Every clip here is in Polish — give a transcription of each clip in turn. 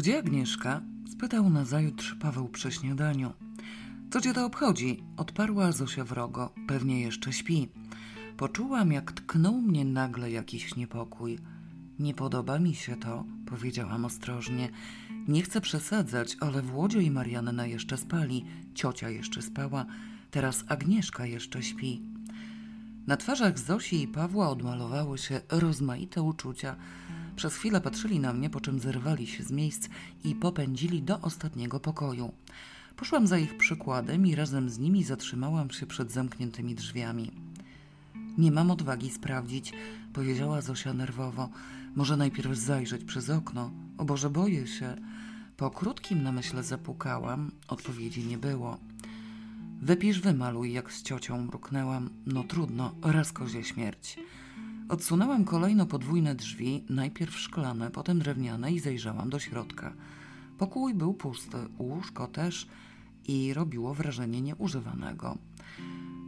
Gdzie Agnieszka? spytał nazajutrz Paweł przy śniadaniu. Co cię to obchodzi? odparła Zosia wrogo. Pewnie jeszcze śpi. Poczułam, jak tknął mnie nagle jakiś niepokój. Nie podoba mi się to, powiedziałam ostrożnie. Nie chcę przesadzać, ale Włodzio i Marianna jeszcze spali, ciocia jeszcze spała, teraz Agnieszka jeszcze śpi. Na twarzach Zosi i Pawła odmalowały się rozmaite uczucia. Przez chwilę patrzyli na mnie, po czym zerwali się z miejsc i popędzili do ostatniego pokoju. Poszłam za ich przykładem i razem z nimi zatrzymałam się przed zamkniętymi drzwiami. Nie mam odwagi sprawdzić, powiedziała Zosia nerwowo. Może najpierw zajrzeć przez okno. O Boże, boję się. Po krótkim namyśle zapukałam, odpowiedzi nie było. Wypisz, wymaluj, jak z ciocią mruknęłam. No trudno, raz kozie śmierć. Odsunęłam kolejno podwójne drzwi, najpierw szklane, potem drewniane i zajrzałam do środka. Pokój był pusty, łóżko też i robiło wrażenie nieużywanego.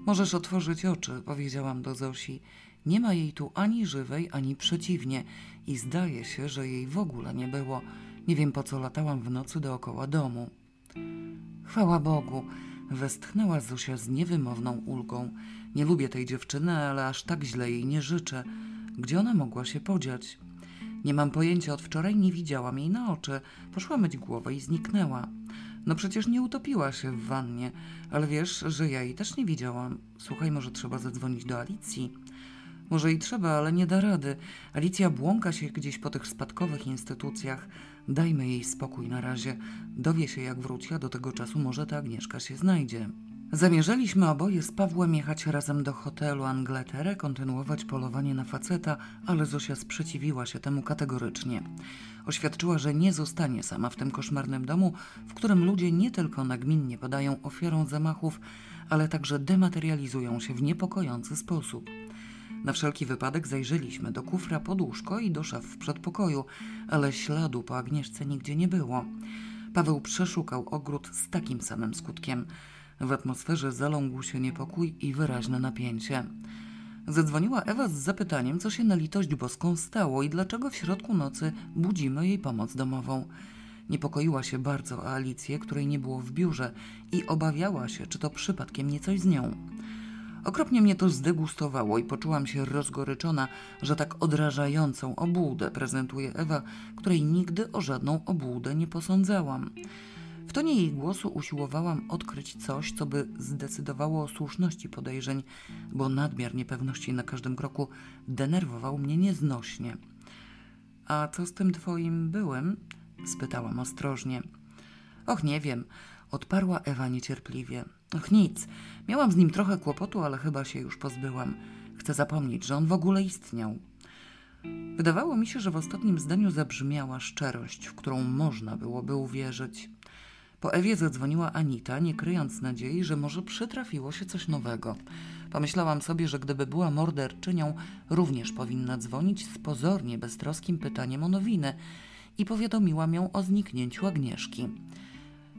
Możesz otworzyć oczy, powiedziałam do Zosi. Nie ma jej tu ani żywej, ani przeciwnie i zdaje się, że jej w ogóle nie było. Nie wiem po co latałam w nocy dookoła domu. Chwała Bogu, westchnęła Zosia z niewymowną ulgą. Nie lubię tej dziewczyny, ale aż tak źle jej nie życzę. Gdzie ona mogła się podziać? Nie mam pojęcia, od wczoraj nie widziałam jej na oczy. Poszła myć głowę i zniknęła. No przecież nie utopiła się w wannie, ale wiesz, że ja jej też nie widziałam. Słuchaj, może trzeba zadzwonić do Alicji. Może i trzeba, ale nie da rady. Alicja błąka się gdzieś po tych spadkowych instytucjach. Dajmy jej spokój na razie. Dowie się, jak wróci, a do tego czasu może ta Agnieszka się znajdzie. Zamierzaliśmy oboje z Pawłem jechać razem do hotelu Angleterre, kontynuować polowanie na faceta, ale Zosia sprzeciwiła się temu kategorycznie. Oświadczyła, że nie zostanie sama w tym koszmarnym domu, w którym ludzie nie tylko nagminnie padają ofiarą zamachów, ale także dematerializują się w niepokojący sposób. Na wszelki wypadek zajrzeliśmy do kufra pod łóżko i do szaf w przedpokoju, ale śladu po Agnieszce nigdzie nie było. Paweł przeszukał ogród z takim samym skutkiem. W atmosferze zaląkł się niepokój i wyraźne napięcie. Zadzwoniła Ewa z zapytaniem, co się na litość boską stało i dlaczego w środku nocy budzimy jej pomoc domową. Niepokoiła się bardzo o Alicję, której nie było w biurze i obawiała się, czy to przypadkiem nie coś z nią. Okropnie mnie to zdegustowało i poczułam się rozgoryczona, że tak odrażającą obłudę prezentuje Ewa, której nigdy o żadną obłudę nie posądzałam. W tonie jej głosu usiłowałam odkryć coś, co by zdecydowało o słuszności podejrzeń, bo nadmiar niepewności na każdym kroku denerwował mnie nieznośnie. A co z tym twoim byłem? spytałam ostrożnie. Och, nie wiem, odparła Ewa niecierpliwie. Och, nic. Miałam z nim trochę kłopotu, ale chyba się już pozbyłam. Chcę zapomnieć, że on w ogóle istniał. Wydawało mi się, że w ostatnim zdaniu zabrzmiała szczerość, w którą można byłoby uwierzyć. Po Ewie zadzwoniła Anita, nie kryjąc nadziei, że może przytrafiło się coś nowego. Pomyślałam sobie, że gdyby była morderczynią, również powinna dzwonić z pozornie beztroskim pytaniem o nowiny i powiadomiłam ją o zniknięciu Agnieszki.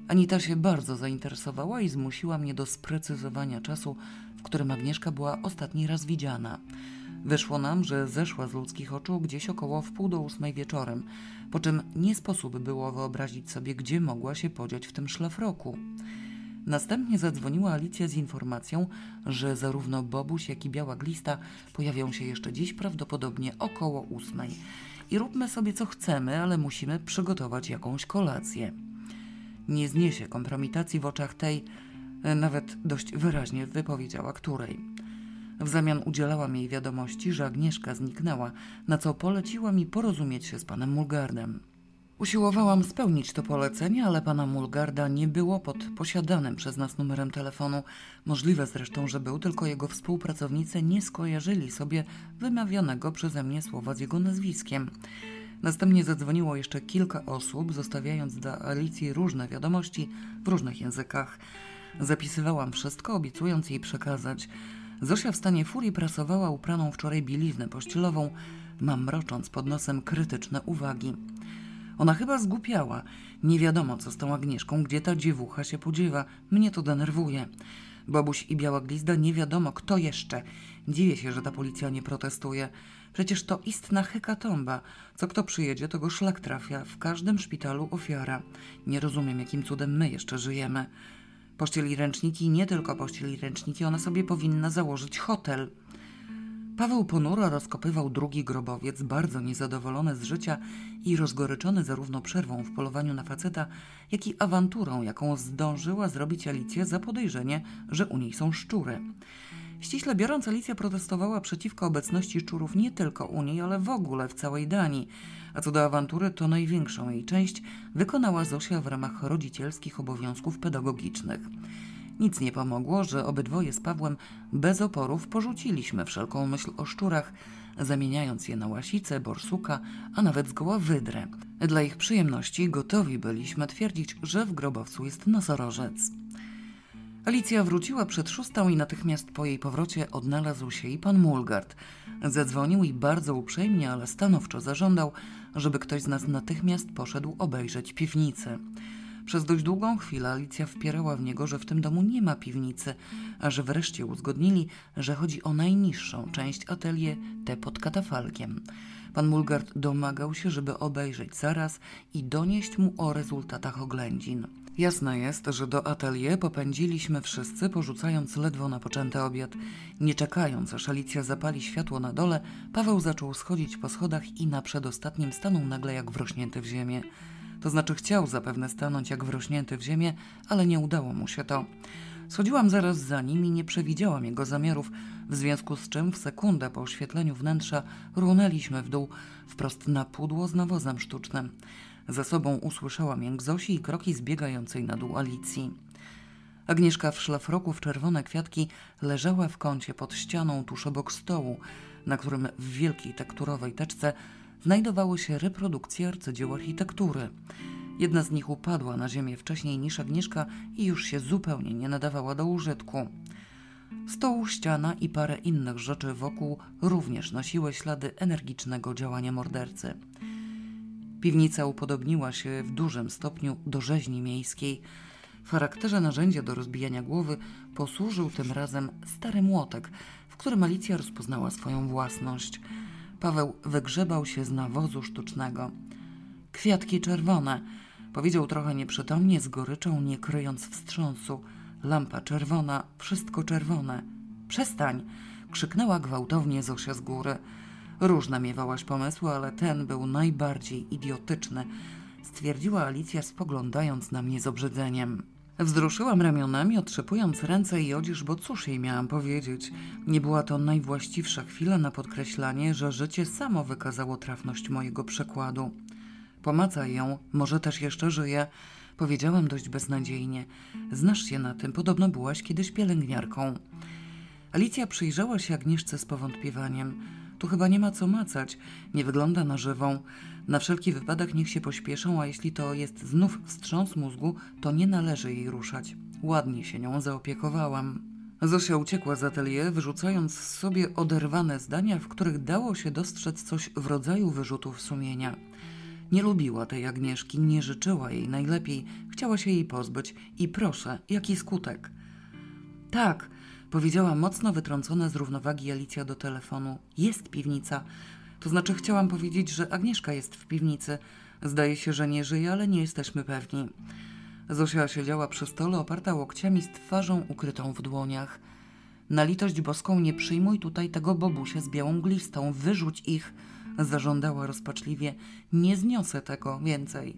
Anita się bardzo zainteresowała i zmusiła mnie do sprecyzowania czasu, w którym Agnieszka była ostatni raz widziana. Wyszło nam, że zeszła z ludzkich oczu gdzieś około wpół do ósmej wieczorem, po czym nie sposób było wyobrazić sobie, gdzie mogła się podziać w tym szlafroku. Następnie zadzwoniła Alicja z informacją, że zarówno Bobuś, jak i Biała Glista pojawią się jeszcze dziś prawdopodobnie około ósmej. I róbmy sobie co chcemy, ale musimy przygotować jakąś kolację. Nie zniesie kompromitacji w oczach tej, e, nawet dość wyraźnie wypowiedziała której. W zamian udzielałam jej wiadomości, że Agnieszka zniknęła, na co poleciła mi porozumieć się z panem Mulgardem. Usiłowałam spełnić to polecenie, ale pana Mulgarda nie było pod posiadanym przez nas numerem telefonu. Możliwe zresztą, że był, tylko jego współpracownicy nie skojarzyli sobie wymawianego przeze mnie słowa z jego nazwiskiem. Następnie zadzwoniło jeszcze kilka osób, zostawiając dla Alicji różne wiadomości w różnych językach. Zapisywałam wszystko, obiecując jej przekazać. Zosia w stanie furii prasowała upraną wczoraj bieliznę pościelową, mamrocząc pod nosem krytyczne uwagi. Ona chyba zgłupiała. Nie wiadomo, co z tą Agnieszką, gdzie ta dziewucha się podziewa. Mnie to denerwuje. Bobuś i Biała Glizda nie wiadomo, kto jeszcze. Dziwię się, że ta policja nie protestuje. Przecież to istna hekatomba. Co kto przyjedzie, to go szlak trafia. W każdym szpitalu ofiara. Nie rozumiem, jakim cudem my jeszcze żyjemy. Pościeli ręczniki, nie tylko pościeli ręczniki, ona sobie powinna założyć hotel. Paweł ponuro rozkopywał drugi grobowiec, bardzo niezadowolony z życia i rozgoryczony zarówno przerwą w polowaniu na faceta, jak i awanturą, jaką zdążyła zrobić Alicja za podejrzenie, że u niej są szczury. Ściśle biorąc, Alicja protestowała przeciwko obecności szczurów nie tylko u niej, ale w ogóle w całej Danii. A co do awantury, to największą jej część wykonała Zosia w ramach rodzicielskich obowiązków pedagogicznych. Nic nie pomogło, że obydwoje z Pawłem bez oporów porzuciliśmy wszelką myśl o szczurach, zamieniając je na łasicę, borsuka, a nawet zgoła wydrę. Dla ich przyjemności gotowi byliśmy twierdzić, że w grobowcu jest nosorożec. Alicja wróciła przed szóstą i natychmiast po jej powrocie odnalazł się i pan Mulgard. Zadzwonił i bardzo uprzejmie, ale stanowczo zażądał, żeby ktoś z nas natychmiast poszedł obejrzeć piwnicę. Przez dość długą chwilę Alicja wpierała w niego, że w tym domu nie ma piwnicy, a że wreszcie uzgodnili, że chodzi o najniższą część atelier, tę pod katafalkiem. Pan Mulgard domagał się, żeby obejrzeć zaraz i donieść mu o rezultatach oględzin. Jasne jest, że do atelier popędziliśmy wszyscy, porzucając ledwo napoczęty obiad. Nie czekając, aż Alicja zapali światło na dole, Paweł zaczął schodzić po schodach i na przedostatnim stanął nagle jak wrośnięty w ziemię. To znaczy chciał zapewne stanąć jak wrośnięty w ziemię, ale nie udało mu się to. Schodziłam zaraz za nim i nie przewidziałam jego zamiarów, w związku z czym w sekundę po oświetleniu wnętrza runęliśmy w dół, wprost na pudło z nawozem sztucznym. Za sobą usłyszałam jęk Zosi i kroki zbiegającej na dół Alicji. Agnieszka w szlafroku w czerwone kwiatki leżała w kącie pod ścianą tuż obok stołu, na którym w wielkiej tekturowej teczce znajdowały się reprodukcje arcydzieł architektury. Jedna z nich upadła na ziemię wcześniej niż Agnieszka i już się zupełnie nie nadawała do użytku. Stoł, ściana i parę innych rzeczy wokół również nosiły ślady energicznego działania mordercy. Piwnica upodobniła się w dużym stopniu do rzeźni miejskiej. W charakterze narzędzia do rozbijania głowy posłużył tym razem stary młotek, w którym Alicja rozpoznała swoją własność. Paweł wygrzebał się z nawozu sztucznego. Kwiatki czerwone, powiedział trochę nieprzytomnie, z goryczą, nie kryjąc wstrząsu. Lampa czerwona, wszystko czerwone. Przestań! krzyknęła gwałtownie Zosia z góry. Różne miewałaś pomysły, ale ten był najbardziej idiotyczny, stwierdziła Alicja, spoglądając na mnie z obrzydzeniem. Wzruszyłam ramionami, otrzepując ręce i odzież, bo cóż jej miałam powiedzieć. Nie była to najwłaściwsza chwila na podkreślanie, że życie samo wykazało trafność mojego przekładu. Pomacaj ją, może też jeszcze żyje, powiedziałam dość beznadziejnie. Znasz się na tym, podobno byłaś kiedyś pielęgniarką. Alicja przyjrzała się Agnieszce z powątpiewaniem. Tu chyba nie ma co macać, nie wygląda na żywą. Na wszelki wypadek niech się pośpieszą, a jeśli to jest znów wstrząs mózgu, to nie należy jej ruszać. Ładnie się nią zaopiekowałam. Zosia uciekła z atelier, wyrzucając z sobie oderwane zdania, w których dało się dostrzec coś w rodzaju wyrzutów sumienia. Nie lubiła tej Agnieszki, nie życzyła jej najlepiej, chciała się jej pozbyć i proszę, jaki skutek? Tak, powiedziała mocno wytrącona z równowagi Alicja do telefonu. Jest piwnica. To znaczy chciałam powiedzieć, że Agnieszka jest w piwnicy. Zdaje się, że nie żyje, ale nie jesteśmy pewni. Zosia siedziała przy stole oparta łokciami z twarzą ukrytą w dłoniach. Na litość boską nie przyjmuj tutaj tego bobusia z białą glistą, wyrzuć ich, zażądała rozpaczliwie. Nie zniosę tego więcej.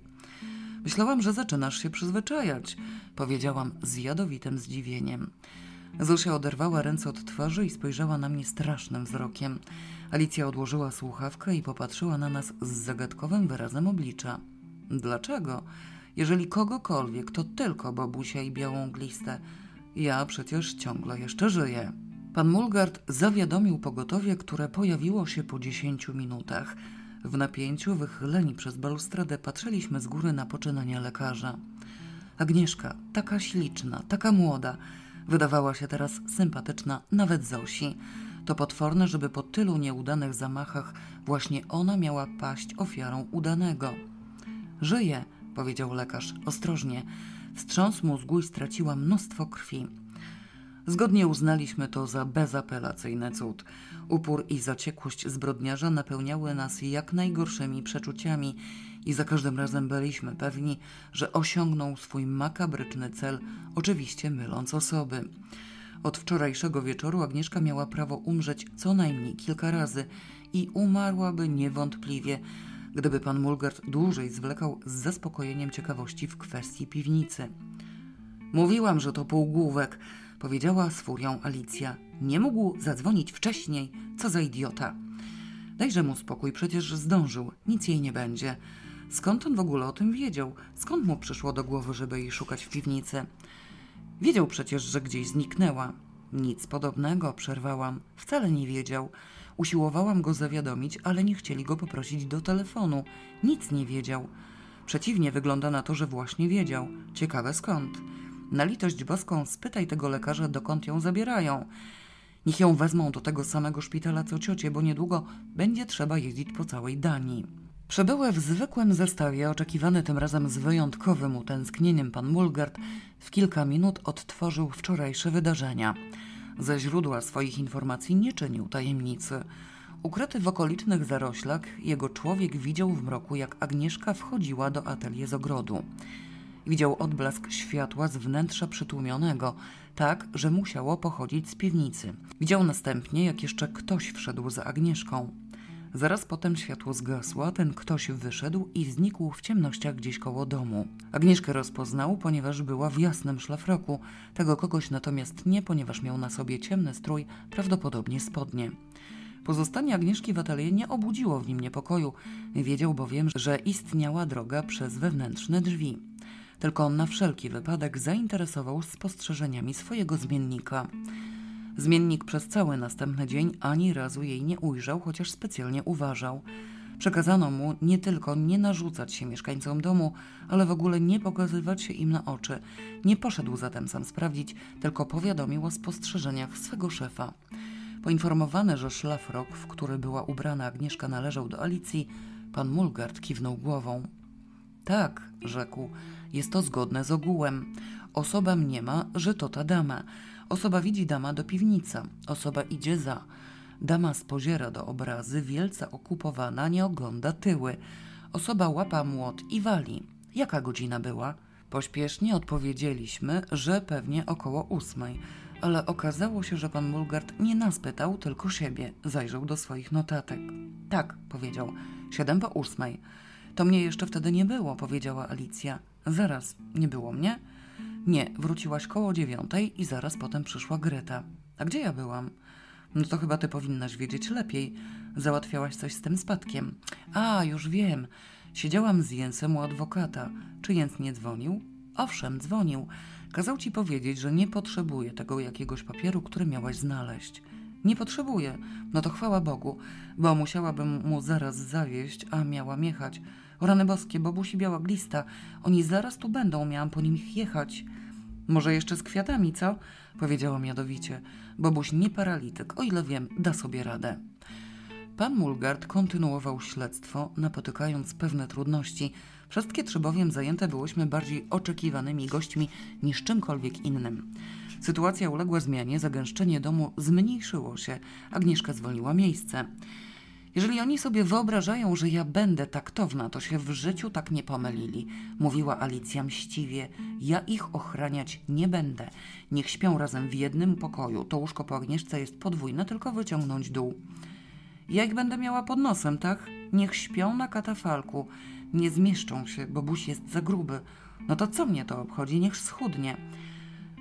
Myślałam, że zaczynasz się przyzwyczajać, powiedziałam z jadowitym zdziwieniem. Zosia oderwała ręce od twarzy i spojrzała na mnie strasznym wzrokiem. Alicja odłożyła słuchawkę i popatrzyła na nas z zagadkowym wyrazem oblicza. Dlaczego? Jeżeli kogokolwiek, to tylko babusia i białą glistę. Ja przecież ciągle jeszcze żyję. Pan Mulgard zawiadomił pogotowie, które pojawiło się po dziesięciu minutach. W napięciu, wychyleni przez balustradę, patrzyliśmy z góry na poczynania lekarza. Agnieszka, taka śliczna, taka młoda, wydawała się teraz sympatyczna nawet Zosi. To potworne, żeby po tylu nieudanych zamachach właśnie ona miała paść ofiarą udanego. Żyje, powiedział lekarz ostrożnie. Wstrząs mózgu i straciła mnóstwo krwi. Zgodnie uznaliśmy to za bezapelacyjny cud. Upór i zaciekłość zbrodniarza napełniały nas jak najgorszymi przeczuciami i za każdym razem byliśmy pewni, że osiągnął swój makabryczny cel, oczywiście myląc osoby. Od wczorajszego wieczoru Agnieszka miała prawo umrzeć co najmniej kilka razy i umarłaby niewątpliwie, gdyby pan Mulgard dłużej zwlekał z zaspokojeniem ciekawości w kwestii piwnicy. Mówiłam, że to półgłówek, powiedziała z furią Alicja. Nie mógł zadzwonić wcześniej, co za idiota. Dajże mu spokój, przecież zdążył, nic jej nie będzie. Skąd on w ogóle o tym wiedział? Skąd mu przyszło do głowy, żeby jej szukać w piwnicy? Wiedział przecież, że gdzieś zniknęła. Nic podobnego, przerwałam. Wcale nie wiedział. Usiłowałam go zawiadomić, ale nie chcieli go poprosić do telefonu. Nic nie wiedział. Przeciwnie, wygląda na to, że właśnie wiedział. Ciekawe skąd. Na litość boską spytaj tego lekarza, dokąd ją zabierają. Niech ją wezmą do tego samego szpitala co ciocie, bo niedługo będzie trzeba jeździć po całej Danii. Przebyły w zwykłym zestawie, oczekiwany tym razem z wyjątkowym utęsknieniem pan Mulgard, w kilka minut odtworzył wczorajsze wydarzenia. Ze źródła swoich informacji nie czynił tajemnicy. Ukryty w okolicznych zaroślach, jego człowiek widział w mroku, jak Agnieszka wchodziła do atelier z ogrodu. Widział odblask światła z wnętrza przytłumionego, tak, że musiało pochodzić z piwnicy. Widział następnie, jak jeszcze ktoś wszedł za Agnieszką. Zaraz potem światło zgasło, ten ktoś wyszedł i znikł w ciemnościach gdzieś koło domu. Agnieszkę rozpoznał, ponieważ była w jasnym szlafroku. Tego kogoś natomiast nie, ponieważ miał na sobie ciemny strój, prawdopodobnie spodnie. Pozostanie Agnieszki w atelier nie obudziło w nim niepokoju. Wiedział bowiem, że istniała droga przez wewnętrzne drzwi. Tylko on na wszelki wypadek zainteresował spostrzeżeniami swojego zmiennika. Zmiennik przez cały następny dzień ani razu jej nie ujrzał, chociaż specjalnie uważał. Przekazano mu nie tylko nie narzucać się mieszkańcom domu, ale w ogóle nie pokazywać się im na oczy. Nie poszedł zatem sam sprawdzić, tylko powiadomił o spostrzeżeniach swego szefa. Poinformowany, że szlafrok, w który była ubrana Agnieszka, należał do Alicji, pan Mulgard kiwnął głową. Tak, rzekł, jest to zgodne z ogółem. Osoba mniema, że to ta dama. Osoba widzi dama do piwnica. Osoba idzie za. Dama spoziera do obrazy, wielce okupowana, nie ogląda tyły. Osoba łapa młot i wali. Jaka godzina była? Pośpiesznie odpowiedzieliśmy, że pewnie około ósmej, ale okazało się, że pan Mulgard nie nas pytał, tylko siebie. Zajrzał do swoich notatek. Tak, powiedział, siedem po ósmej. To mnie jeszcze wtedy nie było, powiedziała Alicja. Zaraz, nie było mnie? Nie, wróciłaś koło dziewiątej i zaraz potem przyszła Greta. A gdzie ja byłam? No to chyba ty powinnaś wiedzieć lepiej. Załatwiałaś coś z tym spadkiem. A, już wiem. Siedziałam z Jensem u adwokata. Czy Jens nie dzwonił? Owszem, dzwonił. Kazał ci powiedzieć, że nie potrzebuje tego jakiegoś papieru, który miałaś znaleźć. Nie potrzebuję. No to chwała Bogu, bo musiałabym mu zaraz zawieść, a miałam jechać. Rany boskie, Bobusi biała glista. Oni zaraz tu będą, miałam po nich jechać. Może jeszcze z kwiatami, co? Powiedziała miadowicie. Bobuś nie paralityk, o ile wiem, da sobie radę. Pan Mulgard kontynuował śledztwo, napotykając pewne trudności. Wszystkie trzy bowiem zajęte byłyśmy bardziej oczekiwanymi gośćmi niż czymkolwiek innym. Sytuacja uległa zmianie, zagęszczenie domu zmniejszyło się. Agnieszka zwolniła miejsce. Jeżeli oni sobie wyobrażają, że ja będę taktowna, to się w życiu tak nie pomylili, mówiła Alicja mściwie. Ja ich ochraniać nie będę. Niech śpią razem w jednym pokoju. To łóżko po Agnieszce jest podwójne, tylko wyciągnąć dół. Ja ich będę miała pod nosem, tak? Niech śpią na katafalku. Nie zmieszczą się, bo buś jest za gruby. No to co mnie to obchodzi? Niech schudnie.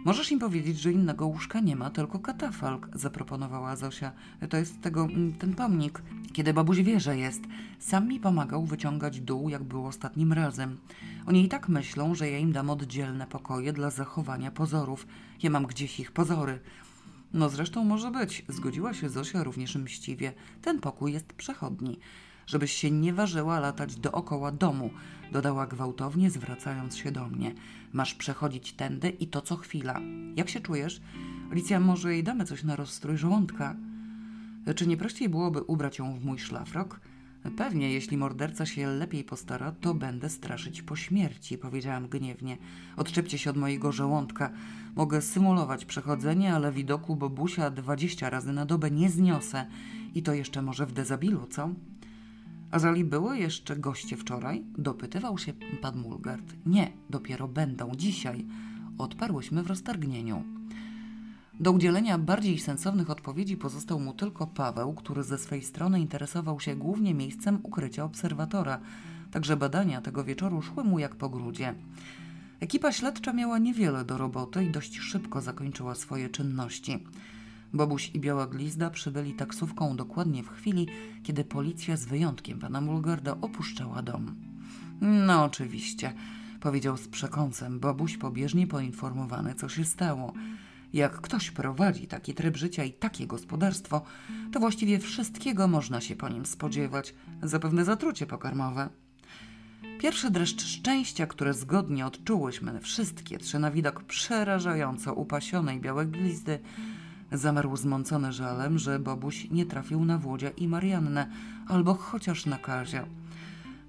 Możesz im powiedzieć, że innego łóżka nie ma, tylko katafalk, zaproponowała Zosia. To jest tego, mm, ten pomnik. Kiedy babuś wie, że jest, sam mi pomagał wyciągać dół, jak było ostatnim razem. Oni i tak myślą, że ja im dam oddzielne pokoje dla zachowania pozorów. Ja mam gdzieś ich pozory. No zresztą może być, zgodziła się Zosia również mściwie. Ten pokój jest przechodni żebyś się nie ważyła latać dookoła domu, dodała gwałtownie, zwracając się do mnie. Masz przechodzić tędy i to co chwila. Jak się czujesz? Alicja, może jej damy coś na rozstrój żołądka? Czy nie prościej byłoby ubrać ją w mój szlafrok? Pewnie, jeśli morderca się lepiej postara, to będę straszyć po śmierci, powiedziałam gniewnie. Odczepcie się od mojego żołądka. Mogę symulować przechodzenie, ale widoku Bobusia dwadzieścia razy na dobę nie zniosę. I to jeszcze może w dezabilu, co? A zali były jeszcze goście wczoraj? Dopytywał się pan Mulgard. Nie, dopiero będą dzisiaj. Odparłyśmy w roztargnieniu. Do udzielenia bardziej sensownych odpowiedzi pozostał mu tylko Paweł, który ze swej strony interesował się głównie miejscem ukrycia obserwatora, także badania tego wieczoru szły mu jak po grudzie. Ekipa śledcza miała niewiele do roboty i dość szybko zakończyła swoje czynności. Bobuś i Biała Glizda przybyli taksówką dokładnie w chwili, kiedy policja z wyjątkiem pana Mulgarda opuszczała dom. No oczywiście, powiedział z przekąsem Bobuś pobieżnie poinformowany, co się stało. Jak ktoś prowadzi taki tryb życia i takie gospodarstwo, to właściwie wszystkiego można się po nim spodziewać, zapewne zatrucie pokarmowe. Pierwszy dreszcz szczęścia, które zgodnie odczułyśmy wszystkie trzy na widok przerażająco upasionej białej glizdy, zamarł zmącony żalem, że Bobuś nie trafił na Włodzia i Mariannę, albo chociaż na Kazia.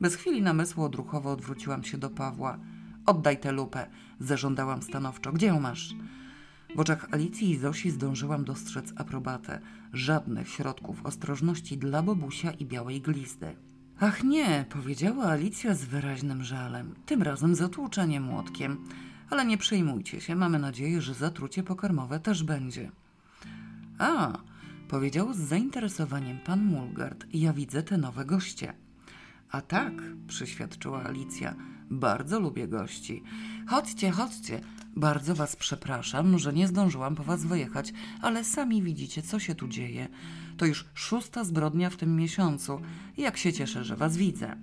Bez chwili namysłu odruchowo odwróciłam się do Pawła. Oddaj tę lupę, zażądałam stanowczo. Gdzie ją masz? W oczach Alicji i Zosi zdążyłam dostrzec aprobatę. Żadnych środków ostrożności dla Bobusia i białej glizdy. Ach nie, powiedziała Alicja z wyraźnym żalem. Tym razem zatłuczenie młotkiem. Ale nie przejmujcie się, mamy nadzieję, że zatrucie pokarmowe też będzie. A, powiedział z zainteresowaniem pan Mulgard. Ja widzę te nowe goście. A tak, przyświadczyła Alicja. Bardzo lubię gości. Chodźcie, chodźcie. Bardzo was przepraszam, że nie zdążyłam po was wyjechać, ale sami widzicie, co się tu dzieje. To już szósta zbrodnia w tym miesiącu. Jak się cieszę, że was widzę.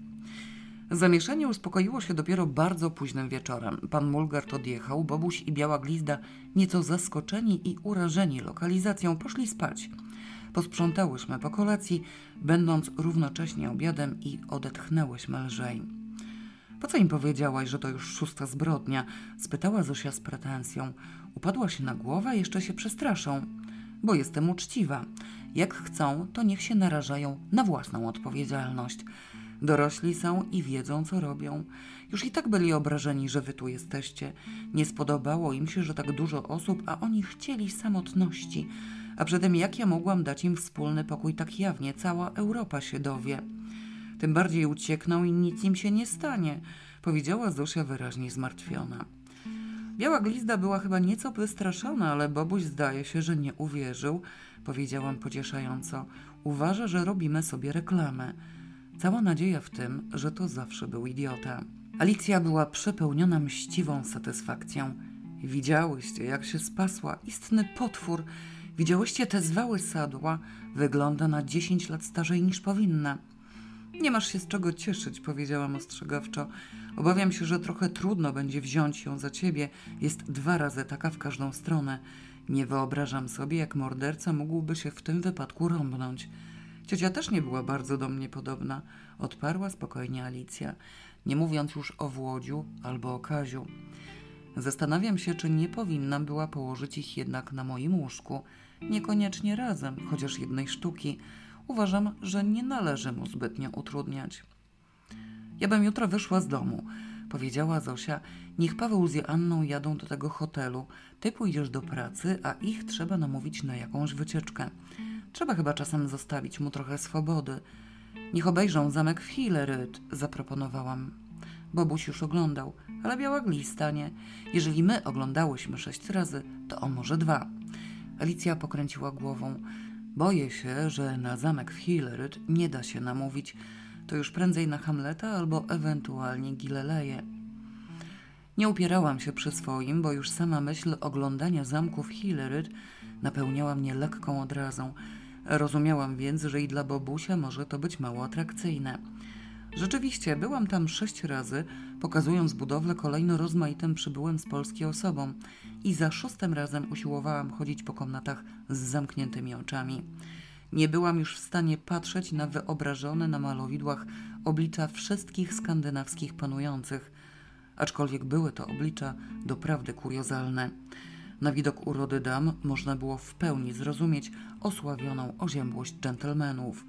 Zamieszanie uspokoiło się dopiero bardzo późnym wieczorem. Pan Mulgard odjechał, Bobuś i Biała Glizda, nieco zaskoczeni i urażeni lokalizacją, poszli spać. Posprzątałyśmy po kolacji, będąc równocześnie obiadem i odetchnęłyśmy lżej. Po co im powiedziałaś, że to już szósta zbrodnia? spytała Zosia z pretensją. Upadła się na głowę, jeszcze się przestraszą. Bo jestem uczciwa. Jak chcą, to niech się narażają na własną odpowiedzialność. Dorośli są i wiedzą, co robią. Już i tak byli obrażeni, że wy tu jesteście. Nie spodobało im się, że tak dużo osób, a oni chcieli samotności. A przedtem jak ja mogłam dać im wspólny pokój tak jawnie? Cała Europa się dowie. Tym bardziej uciekną i nic im się nie stanie, powiedziała Zosia wyraźnie zmartwiona. Biała glizda była chyba nieco wystraszona, ale Bobuś zdaje się, że nie uwierzył, powiedziałam pocieszająco. Uważa, że robimy sobie reklamę. Cała nadzieja w tym, że to zawsze był idiota. Alicja była przepełniona mściwą satysfakcją. Widziałyście, jak się spasła, istny potwór. Widziałyście te zwały sadła. Wygląda na dziesięć lat starzej niż powinna. Nie masz się z czego cieszyć, powiedziałam ostrzegawczo. Obawiam się, że trochę trudno będzie wziąć ją za ciebie. Jest dwa razy taka w każdą stronę. Nie wyobrażam sobie, jak morderca mógłby się w tym wypadku rąbnąć. Ciocia też nie była bardzo do mnie podobna, odparła spokojnie Alicja, nie mówiąc już o Włodziu albo o Kaziu. Zastanawiam się, czy nie powinnam była położyć ich jednak na moim łóżku, niekoniecznie razem, chociaż jednej sztuki. Uważam, że nie należy mu zbytnio utrudniać. Ja bym jutro wyszła z domu, powiedziała Zosia. Niech Paweł z Joanną jadą do tego hotelu. Ty pójdziesz do pracy, a ich trzeba namówić na jakąś wycieczkę. Trzeba chyba czasem zostawić mu trochę swobody. Niech obejrzą zamek w Hilleryt, zaproponowałam. Bobuś już oglądał, ale biała glista nie. Jeżeli my oglądałyśmy sześć razy, to on może dwa. Alicja pokręciła głową. Boję się, że na zamek w Hilleryt nie da się namówić. To już prędzej na Hamleta albo ewentualnie Gileleje. Nie upierałam się przy swoim, bo już sama myśl oglądania zamku w Hilleryt napełniała mnie lekką odrazą – Rozumiałam więc, że i dla Bobusia może to być mało atrakcyjne. Rzeczywiście, byłam tam sześć razy, pokazując budowlę kolejno rozmaitym przybyłym z Polski osobom i za szóstym razem usiłowałam chodzić po komnatach z zamkniętymi oczami. Nie byłam już w stanie patrzeć na wyobrażone na malowidłach oblicza wszystkich skandynawskich panujących, aczkolwiek były to oblicza doprawdy kuriozalne. Na widok urody dam można było w pełni zrozumieć osławioną oziębłość dżentelmenów.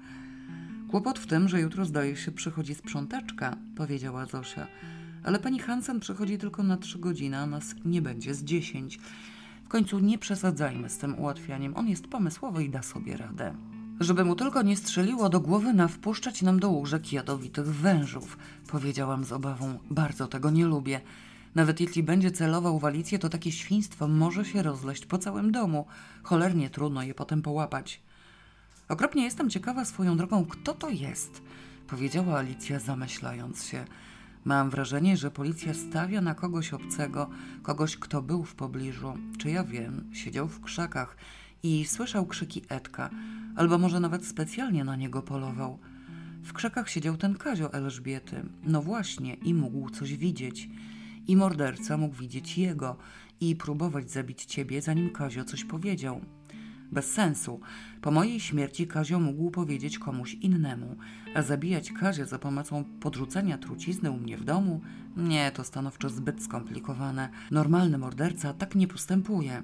Kłopot w tym, że jutro zdaje się przychodzi sprzątaczka, powiedziała Zosia. Ale pani Hansen przychodzi tylko na trzy godziny, a nas nie będzie z dziesięć. W końcu nie przesadzajmy z tym ułatwianiem. On jest pomysłowy i da sobie radę. Żeby mu tylko nie strzeliło do głowy na wpuszczać nam do łóżek jadowitych wężów, powiedziałam z obawą. Bardzo tego nie lubię. Nawet jeśli będzie celował w Alicję, to takie świństwo może się rozleść po całym domu. Cholernie trudno je potem połapać. Okropnie jestem ciekawa swoją drogą, kto to jest, powiedziała Alicja, zamyślając się. Mam wrażenie, że policja stawia na kogoś obcego, kogoś, kto był w pobliżu. Czy ja wiem, siedział w krzakach i słyszał krzyki Edka, albo może nawet specjalnie na niego polował. W krzakach siedział ten Kazio Elżbiety. No właśnie, i mógł coś widzieć. I morderca mógł widzieć jego i próbować zabić ciebie, zanim Kazio coś powiedział. Bez sensu. Po mojej śmierci Kazio mógł powiedzieć komuś innemu, a zabijać Kazię za pomocą podrzucenia trucizny u mnie w domu? Nie, to stanowczo zbyt skomplikowane. Normalny morderca tak nie postępuje.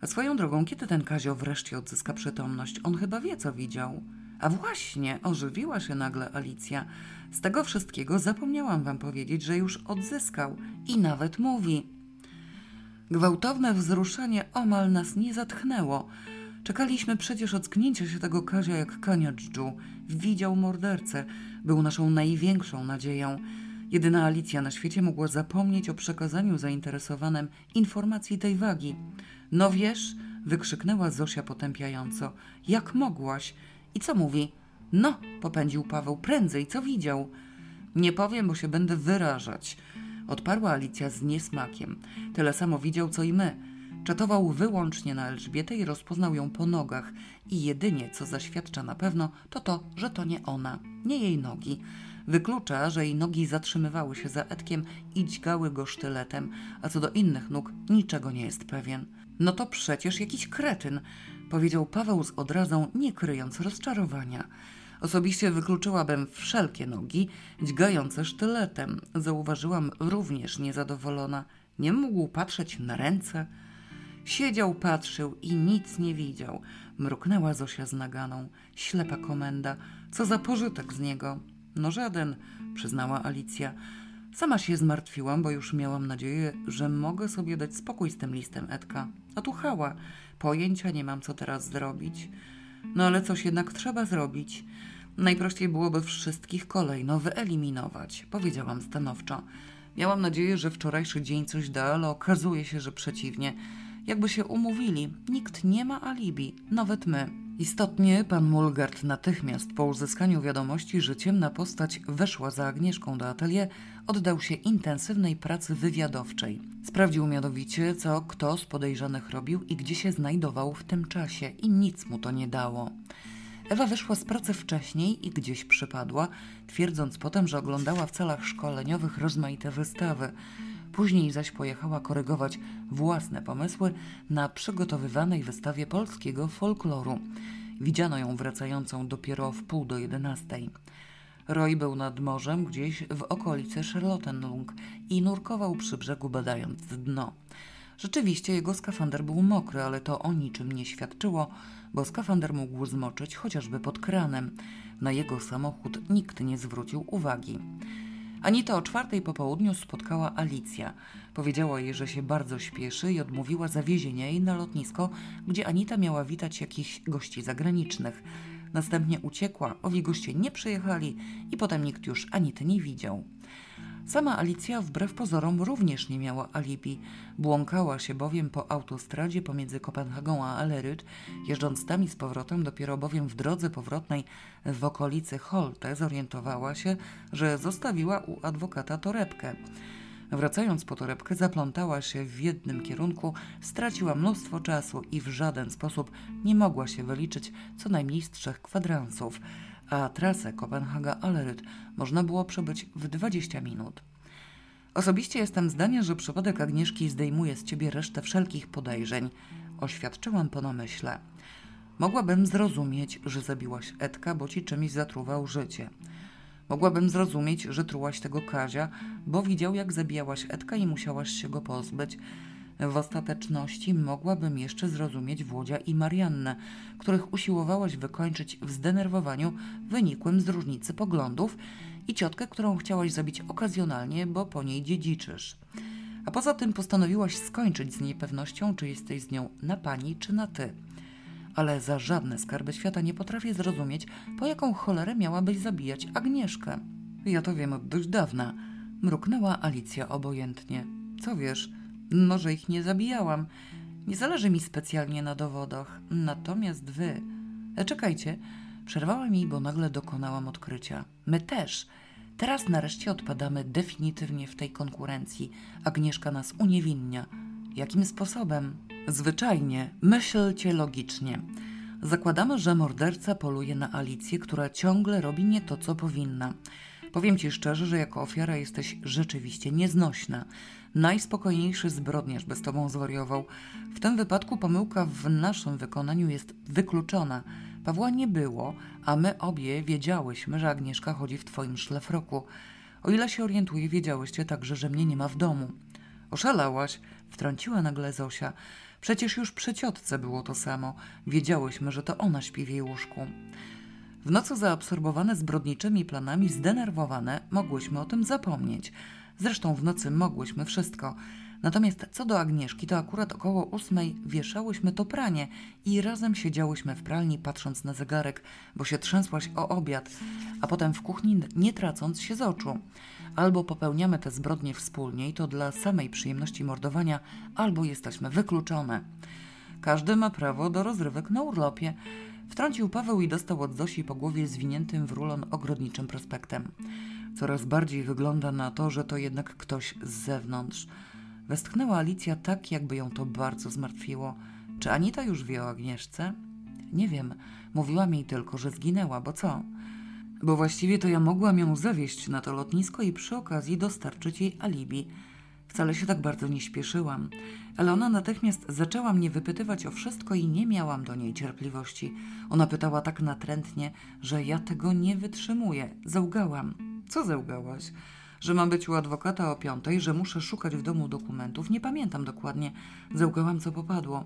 A swoją drogą, kiedy ten Kazio wreszcie odzyska przytomność, on chyba wie, co widział. A właśnie, ożywiła się nagle Alicja. Z tego wszystkiego zapomniałam wam powiedzieć, że już odzyskał i nawet mówi. Gwałtowne wzruszenie omal nas nie zatchnęło. Czekaliśmy przecież ocknięcia się tego Kazia jak kania dżdżu. Widział mordercę. Był naszą największą nadzieją. Jedyna Alicja na świecie mogła zapomnieć o przekazaniu zainteresowanym informacji tej wagi. No wiesz, wykrzyknęła Zosia potępiająco. Jak mogłaś? I co mówi? No, popędził Paweł, prędzej, co widział? Nie powiem, bo się będę wyrażać. Odparła Alicja z niesmakiem. Tyle samo widział, co i my. Czatował wyłącznie na Elżbietę i rozpoznał ją po nogach. I jedynie, co zaświadcza na pewno, to to, że to nie ona, nie jej nogi. Wyklucza, że jej nogi zatrzymywały się za Edkiem i dźgały go sztyletem, a co do innych nóg niczego nie jest pewien. No to przecież jakiś kretyn, powiedział Paweł z odrazą, nie kryjąc rozczarowania. Osobiście wykluczyłabym wszelkie nogi dźgające sztyletem. Zauważyłam również niezadowolona. Nie mógł patrzeć na ręce. Siedział, patrzył i nic nie widział. Mruknęła Zosia z naganą. Ślepa komenda. Co za pożytek z niego? No żaden, przyznała Alicja. Sama się zmartwiłam, bo już miałam nadzieję, że mogę sobie dać spokój z tym listem Edka. A tu hała. Pojęcia nie mam, co teraz zrobić. No ale coś jednak trzeba zrobić. Najprościej byłoby wszystkich kolejno wyeliminować, powiedziałam stanowczo. Miałam nadzieję, że wczorajszy dzień coś da, ale okazuje się, że przeciwnie. Jakby się umówili, nikt nie ma alibi, nawet my. Istotnie pan Mulgard natychmiast po uzyskaniu wiadomości, że ciemna postać weszła za Agnieszką do atelier, oddał się intensywnej pracy wywiadowczej. Sprawdził mianowicie, co kto z podejrzanych robił i gdzie się znajdował w tym czasie i nic mu to nie dało. Ewa wyszła z pracy wcześniej i gdzieś przypadła, twierdząc potem, że oglądała w celach szkoleniowych rozmaite wystawy. Później zaś pojechała korygować własne pomysły na przygotowywanej wystawie polskiego folkloru. Widziano ją wracającą dopiero w pół do jedenastej. Roy był nad morzem gdzieś w okolicy Charlottenlung i nurkował przy brzegu badając dno. Rzeczywiście jego skafander był mokry, ale to o niczym nie świadczyło, bo skafander mógł zmoczyć chociażby pod kranem. Na jego samochód nikt nie zwrócił uwagi. Anita o czwartej po południu spotkała Alicja. Powiedziała jej, że się bardzo śpieszy i odmówiła zawiezienia jej na lotnisko, gdzie Anita miała witać jakichś gości zagranicznych. Następnie uciekła, owi goście nie przyjechali i potem nikt już Anity nie widział. Sama Alicja wbrew pozorom również nie miała alibi. Błąkała się bowiem po autostradzie pomiędzy Kopenhagą a Aleryd, jeżdżąc tam i z powrotem, dopiero bowiem w drodze powrotnej w okolicy Holte zorientowała się, że zostawiła u adwokata torebkę. Wracając po torebkę, zaplątała się w jednym kierunku, straciła mnóstwo czasu i w żaden sposób nie mogła się wyliczyć co najmniej z trzech kwadransów – a trasę Kopenhaga-Aleryt można było przebyć w 20 minut. Osobiście jestem zdania, że przypadek Agnieszki zdejmuje z ciebie resztę wszelkich podejrzeń. Oświadczyłam po namyśle. Mogłabym zrozumieć, że zabiłaś Edka, bo ci czymś zatruwał życie. Mogłabym zrozumieć, że trułaś tego Kazia, bo widział, jak zabijałaś Edka i musiałaś się go pozbyć. W ostateczności mogłabym jeszcze zrozumieć Włodzia i Mariannę, których usiłowałaś wykończyć w zdenerwowaniu wynikłym z różnicy poglądów i ciotkę, którą chciałaś zabić okazjonalnie, bo po niej dziedziczysz. A poza tym postanowiłaś skończyć z niepewnością, czy jesteś z nią na pani, czy na ty. Ale za żadne skarby świata nie potrafię zrozumieć, po jaką cholerę miałabyś zabijać Agnieszkę. Ja to wiem od dość dawna. Mruknęła Alicja obojętnie. Co wiesz? Może ich nie zabijałam. Nie zależy mi specjalnie na dowodach. Natomiast wy. E, czekajcie. Przerwała mi, bo nagle dokonałam odkrycia. My też. Teraz nareszcie odpadamy definitywnie w tej konkurencji. Agnieszka nas uniewinnia. Jakim sposobem? Zwyczajnie, myślcie logicznie. Zakładamy, że morderca poluje na Alicję, która ciągle robi nie to, co powinna. Powiem ci szczerze, że jako ofiara jesteś rzeczywiście nieznośna. Najspokojniejszy zbrodniarz by z tobą zwariował. W tym wypadku pomyłka w naszym wykonaniu jest wykluczona. Pawła nie było, a my obie wiedziałyśmy, że Agnieszka chodzi w twoim szlafroku. O ile się orientuję, wiedziałyście także, że mnie nie ma w domu. Oszalałaś, wtrąciła nagle Zosia. Przecież już przy ciotce było to samo. Wiedziałyśmy, że to ona śpi w jej łóżku. W nocy zaabsorbowane zbrodniczymi planami, zdenerwowane, mogłyśmy o tym zapomnieć. Zresztą w nocy mogłyśmy wszystko. Natomiast co do Agnieszki, to akurat około ósmej wieszałyśmy to pranie i razem siedziałyśmy w pralni, patrząc na zegarek, bo się trzęsłaś o obiad, a potem w kuchni, nie tracąc się z oczu. Albo popełniamy te zbrodnie wspólnie i to dla samej przyjemności mordowania, albo jesteśmy wykluczone. Każdy ma prawo do rozrywek na urlopie. Wtrącił Paweł i dostał od Zosi po głowie zwiniętym w rulon ogrodniczym prospektem. Coraz bardziej wygląda na to, że to jednak ktoś z zewnątrz. Westchnęła Alicja tak, jakby ją to bardzo zmartwiło. Czy Anita już wie o Agnieszce? Nie wiem. Mówiła mi tylko, że zginęła, bo co? Bo właściwie to ja mogłam ją zawieźć na to lotnisko i przy okazji dostarczyć jej alibi. Wcale się tak bardzo nie śpieszyłam, ale ona natychmiast zaczęła mnie wypytywać o wszystko i nie miałam do niej cierpliwości. Ona pytała tak natrętnie, że ja tego nie wytrzymuję. Załgałam. Co załgałaś? Że mam być u adwokata o piątej, że muszę szukać w domu dokumentów. Nie pamiętam dokładnie. Załgałam, co popadło.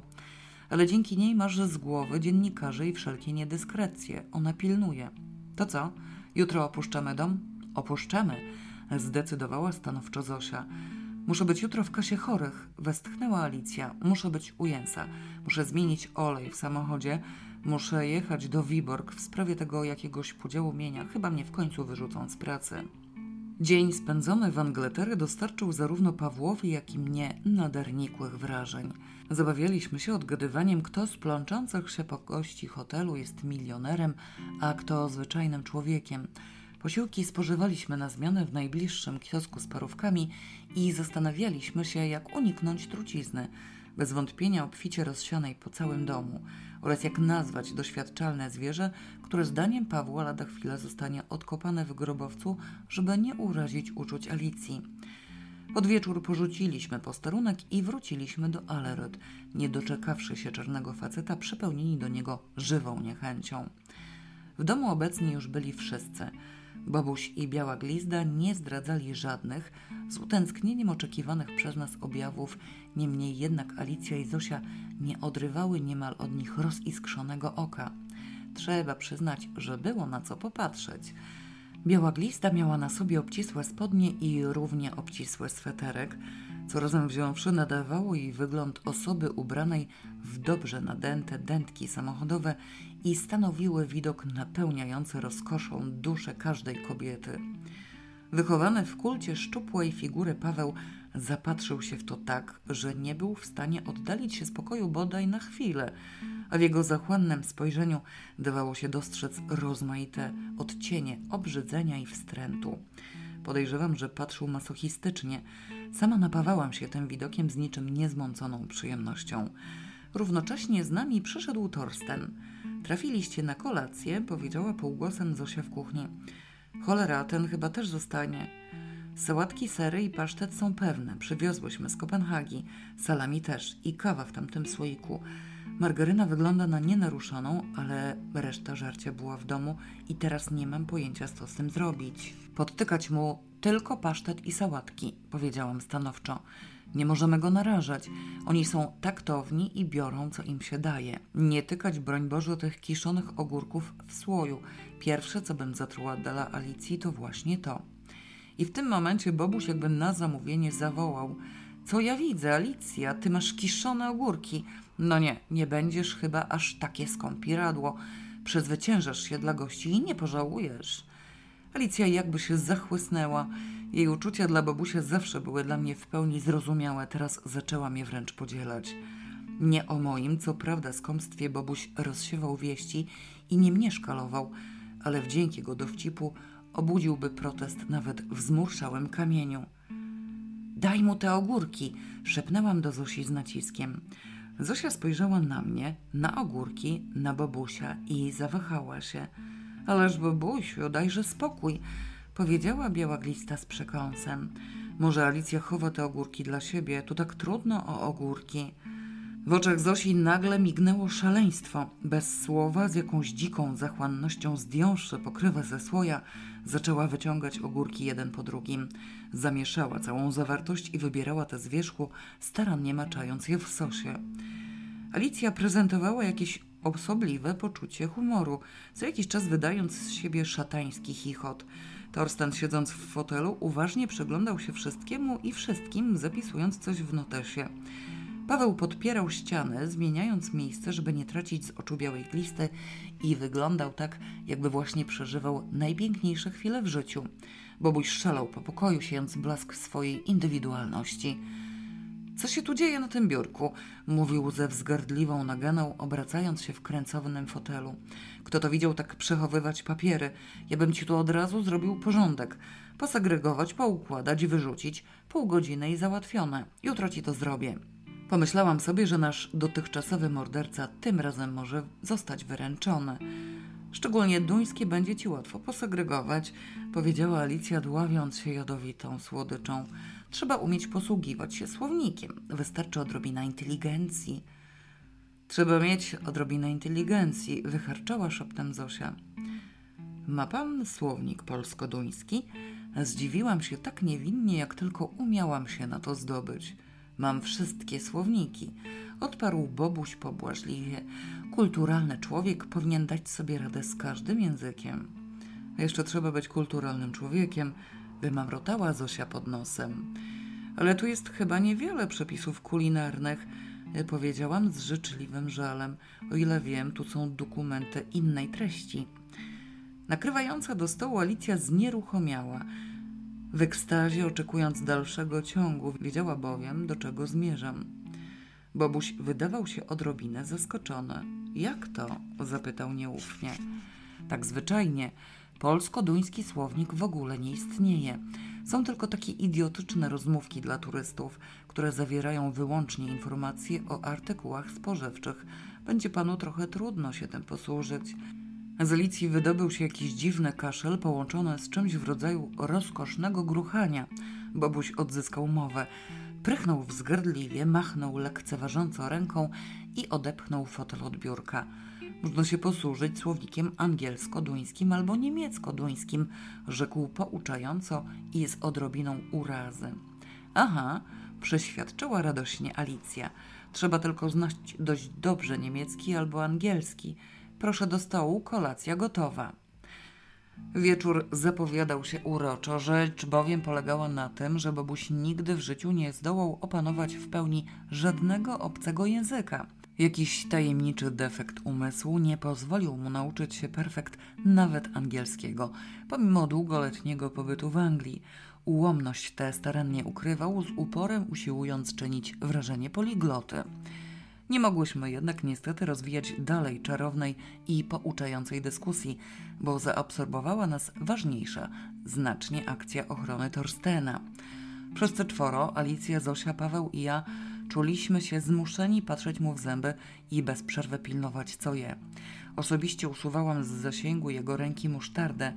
Ale dzięki niej masz z głowy dziennikarzy i wszelkie niedyskrecje. Ona pilnuje. To co? Jutro opuszczamy dom? Opuszczamy, zdecydowała stanowczo Zosia. Muszę być jutro w kasie chorych, westchnęła Alicja. Muszę być u Jensa. Muszę zmienić olej w samochodzie. Muszę jechać do Wiborg w sprawie tego jakiegoś podziału mienia. Chyba mnie w końcu wyrzucą z pracy. Dzień spędzony w Angleterre dostarczył zarówno Pawłowi, jak i mnie nader nikłych wrażeń. Zabawialiśmy się odgadywaniem, kto z plączących się po gości hotelu jest milionerem, a kto zwyczajnym człowiekiem. Posiłki spożywaliśmy na zmianę w najbliższym kiosku z parówkami i zastanawialiśmy się, jak uniknąć trucizny, bez wątpienia obficie rozsianej po całym domu, oraz jak nazwać doświadczalne zwierzę, które zdaniem Pawła lada chwila zostanie odkopane w grobowcu, żeby nie urazić uczuć Alicji. Pod wieczór porzuciliśmy posterunek i wróciliśmy do Alerot, nie doczekawszy się czarnego faceta, przepełnieni do niego żywą niechęcią. W domu obecni już byli wszyscy – Bobuś i Biała Glizda nie zdradzali żadnych, z utęsknieniem oczekiwanych przez nas objawów, niemniej jednak Alicja i Zosia nie odrywały niemal od nich roziskrzonego oka. Trzeba przyznać, że było na co popatrzeć. Biała Glista miała na sobie obcisłe spodnie i równie obcisły sweterek, co razem wziąwszy nadawało jej wygląd osoby ubranej w dobrze nadęte dętki samochodowe i stanowiły widok napełniający rozkoszą duszę każdej kobiety. Wychowany w kulcie szczupłej figury Paweł zapatrzył się w to tak, że nie był w stanie oddalić się spokoju bodaj na chwilę, a w jego zachłannym spojrzeniu dawało się dostrzec rozmaite odcienie obrzydzenia i wstrętu. Podejrzewam, że patrzył masochistycznie. Sama napawałam się tym widokiem z niczym niezmąconą przyjemnością. Równocześnie z nami przyszedł Torsten. Trafiliście na kolację, powiedziała półgłosem Zosia w kuchni. Cholera, ten chyba też zostanie. Sałatki, sery i pasztet są pewne. Przywiozłyśmy z Kopenhagi. Salami też i kawa w tamtym słoiku. Margaryna wygląda na nienaruszoną, ale reszta żarcia była w domu i teraz nie mam pojęcia, co z tym zrobić. Podtykać mu tylko pasztet i sałatki, powiedziałam stanowczo. Nie możemy go narażać. Oni są taktowni i biorą, co im się daje. Nie tykać, broń Boże, tych kiszonych ogórków w słoju. Pierwsze, co bym zatruła dla Alicji, to właśnie to. I w tym momencie Bobuś jakby na zamówienie zawołał. Co ja widzę, Alicja, ty masz kiszone ogórki. No nie, nie będziesz chyba aż takie skąpiradło. Przezwyciężasz się dla gości i nie pożałujesz. Alicja jakby się zachłysnęła. Jej uczucia dla babusia zawsze były dla mnie w pełni zrozumiałe, teraz zaczęła mnie wręcz podzielać. Nie o moim, co prawda, skąpstwie babuś rozsiewał wieści i nie mnie szkalował, ale wdzięk jego dowcipu obudziłby protest nawet w zmurszałym kamieniu. Daj mu te ogórki, szepnęłam do Zosi z naciskiem. Zosia spojrzała na mnie, na ogórki, na babusia i zawahała się. Ależ babusiu, dajże spokój, powiedziała biała glista z przekąsem. Może Alicja chowa te ogórki dla siebie, tu tak trudno o ogórki. W oczach Zosi nagle mignęło szaleństwo. Bez słowa, z jakąś dziką zachłannością zdjąwszy pokrywę ze słoja, zaczęła wyciągać ogórki jeden po drugim. Zamieszała całą zawartość i wybierała te z wierzchu, starannie maczając je w sosie. Alicja prezentowała jakieś osobliwe poczucie humoru, co jakiś czas wydając z siebie szatański chichot. Torsten, siedząc w fotelu, uważnie przyglądał się wszystkiemu i wszystkim, zapisując coś w notesie. Paweł podpierał ścianę, zmieniając miejsce, żeby nie tracić z oczu białej glisty i wyglądał tak, jakby właśnie przeżywał najpiękniejsze chwile w życiu. Bobuś szalał po pokoju, siejąc blask swojej indywidualności. Co się tu dzieje na tym biurku? Mówił ze wzgardliwą naganą, obracając się w kręcownym fotelu. Kto to widział tak przechowywać papiery? Ja bym ci tu od razu zrobił porządek. Posegregować, poukładać, wyrzucić. Pół godziny i załatwione. Jutro ci to zrobię. Pomyślałam sobie, że nasz dotychczasowy morderca tym razem może zostać wyręczony. Szczególnie duńskie będzie ci łatwo posegregować, powiedziała Alicja, dławiąc się jadowitą słodyczą. Trzeba umieć posługiwać się słownikiem. Wystarczy odrobina inteligencji. Trzeba mieć odrobinę inteligencji, wycharczała szeptem Zosia. Ma pan słownik polsko-duński? Zdziwiłam się tak niewinnie, jak tylko umiałam się na to zdobyć. Mam wszystkie słowniki, odparł Bobuś pobłażliwie. Kulturalny człowiek powinien dać sobie radę z każdym językiem. Jeszcze trzeba być kulturalnym człowiekiem, wymamrotała Zosia pod nosem. Ale tu jest chyba niewiele przepisów kulinarnych, powiedziałam z życzliwym żalem. O ile wiem, tu są dokumenty innej treści. Nakrywająca do stołu Alicja znieruchomiała. W ekstazie oczekując dalszego ciągu, wiedziała bowiem, do czego zmierzam. Bobuś wydawał się odrobinę zaskoczony. Jak to? zapytał nieufnie. Tak zwyczajnie. Polsko-duński słownik w ogóle nie istnieje. Są tylko takie idiotyczne rozmówki dla turystów, które zawierają wyłącznie informacje o artykułach spożywczych. Będzie panu trochę trudno się tym posłużyć. Z Alicji wydobył się jakiś dziwny kaszel połączony z czymś w rodzaju rozkosznego gruchania. Bobuś odzyskał mowę. Prychnął wzgardliwie, machnął lekceważąco ręką i odepchnął fotel od biurka. Można się posłużyć słownikiem angielsko-duńskim albo niemiecko-duńskim, rzekł pouczająco i z odrobiną urazy. Aha, przeświadczyła radośnie Alicja. Trzeba tylko znać dość dobrze niemiecki albo angielski. Proszę do stołu, kolacja gotowa. Wieczór zapowiadał się uroczo, rzecz bowiem polegała na tym, że Bobuś nigdy w życiu nie zdołał opanować w pełni żadnego obcego języka. Jakiś tajemniczy defekt umysłu nie pozwolił mu nauczyć się perfekt nawet angielskiego, pomimo długoletniego pobytu w Anglii. Ułomność tę starannie ukrywał, z uporem usiłując czynić wrażenie poligloty. Nie mogłyśmy jednak niestety rozwijać dalej czarownej i pouczającej dyskusji, bo zaabsorbowała nas ważniejsza, znacznie akcja ochrony Torstena. Te czworo, Alicja, Zosia, Paweł i ja, czuliśmy się zmuszeni patrzeć mu w zęby i bez przerwy pilnować, co je. Osobiście usuwałam z zasięgu jego ręki musztardę.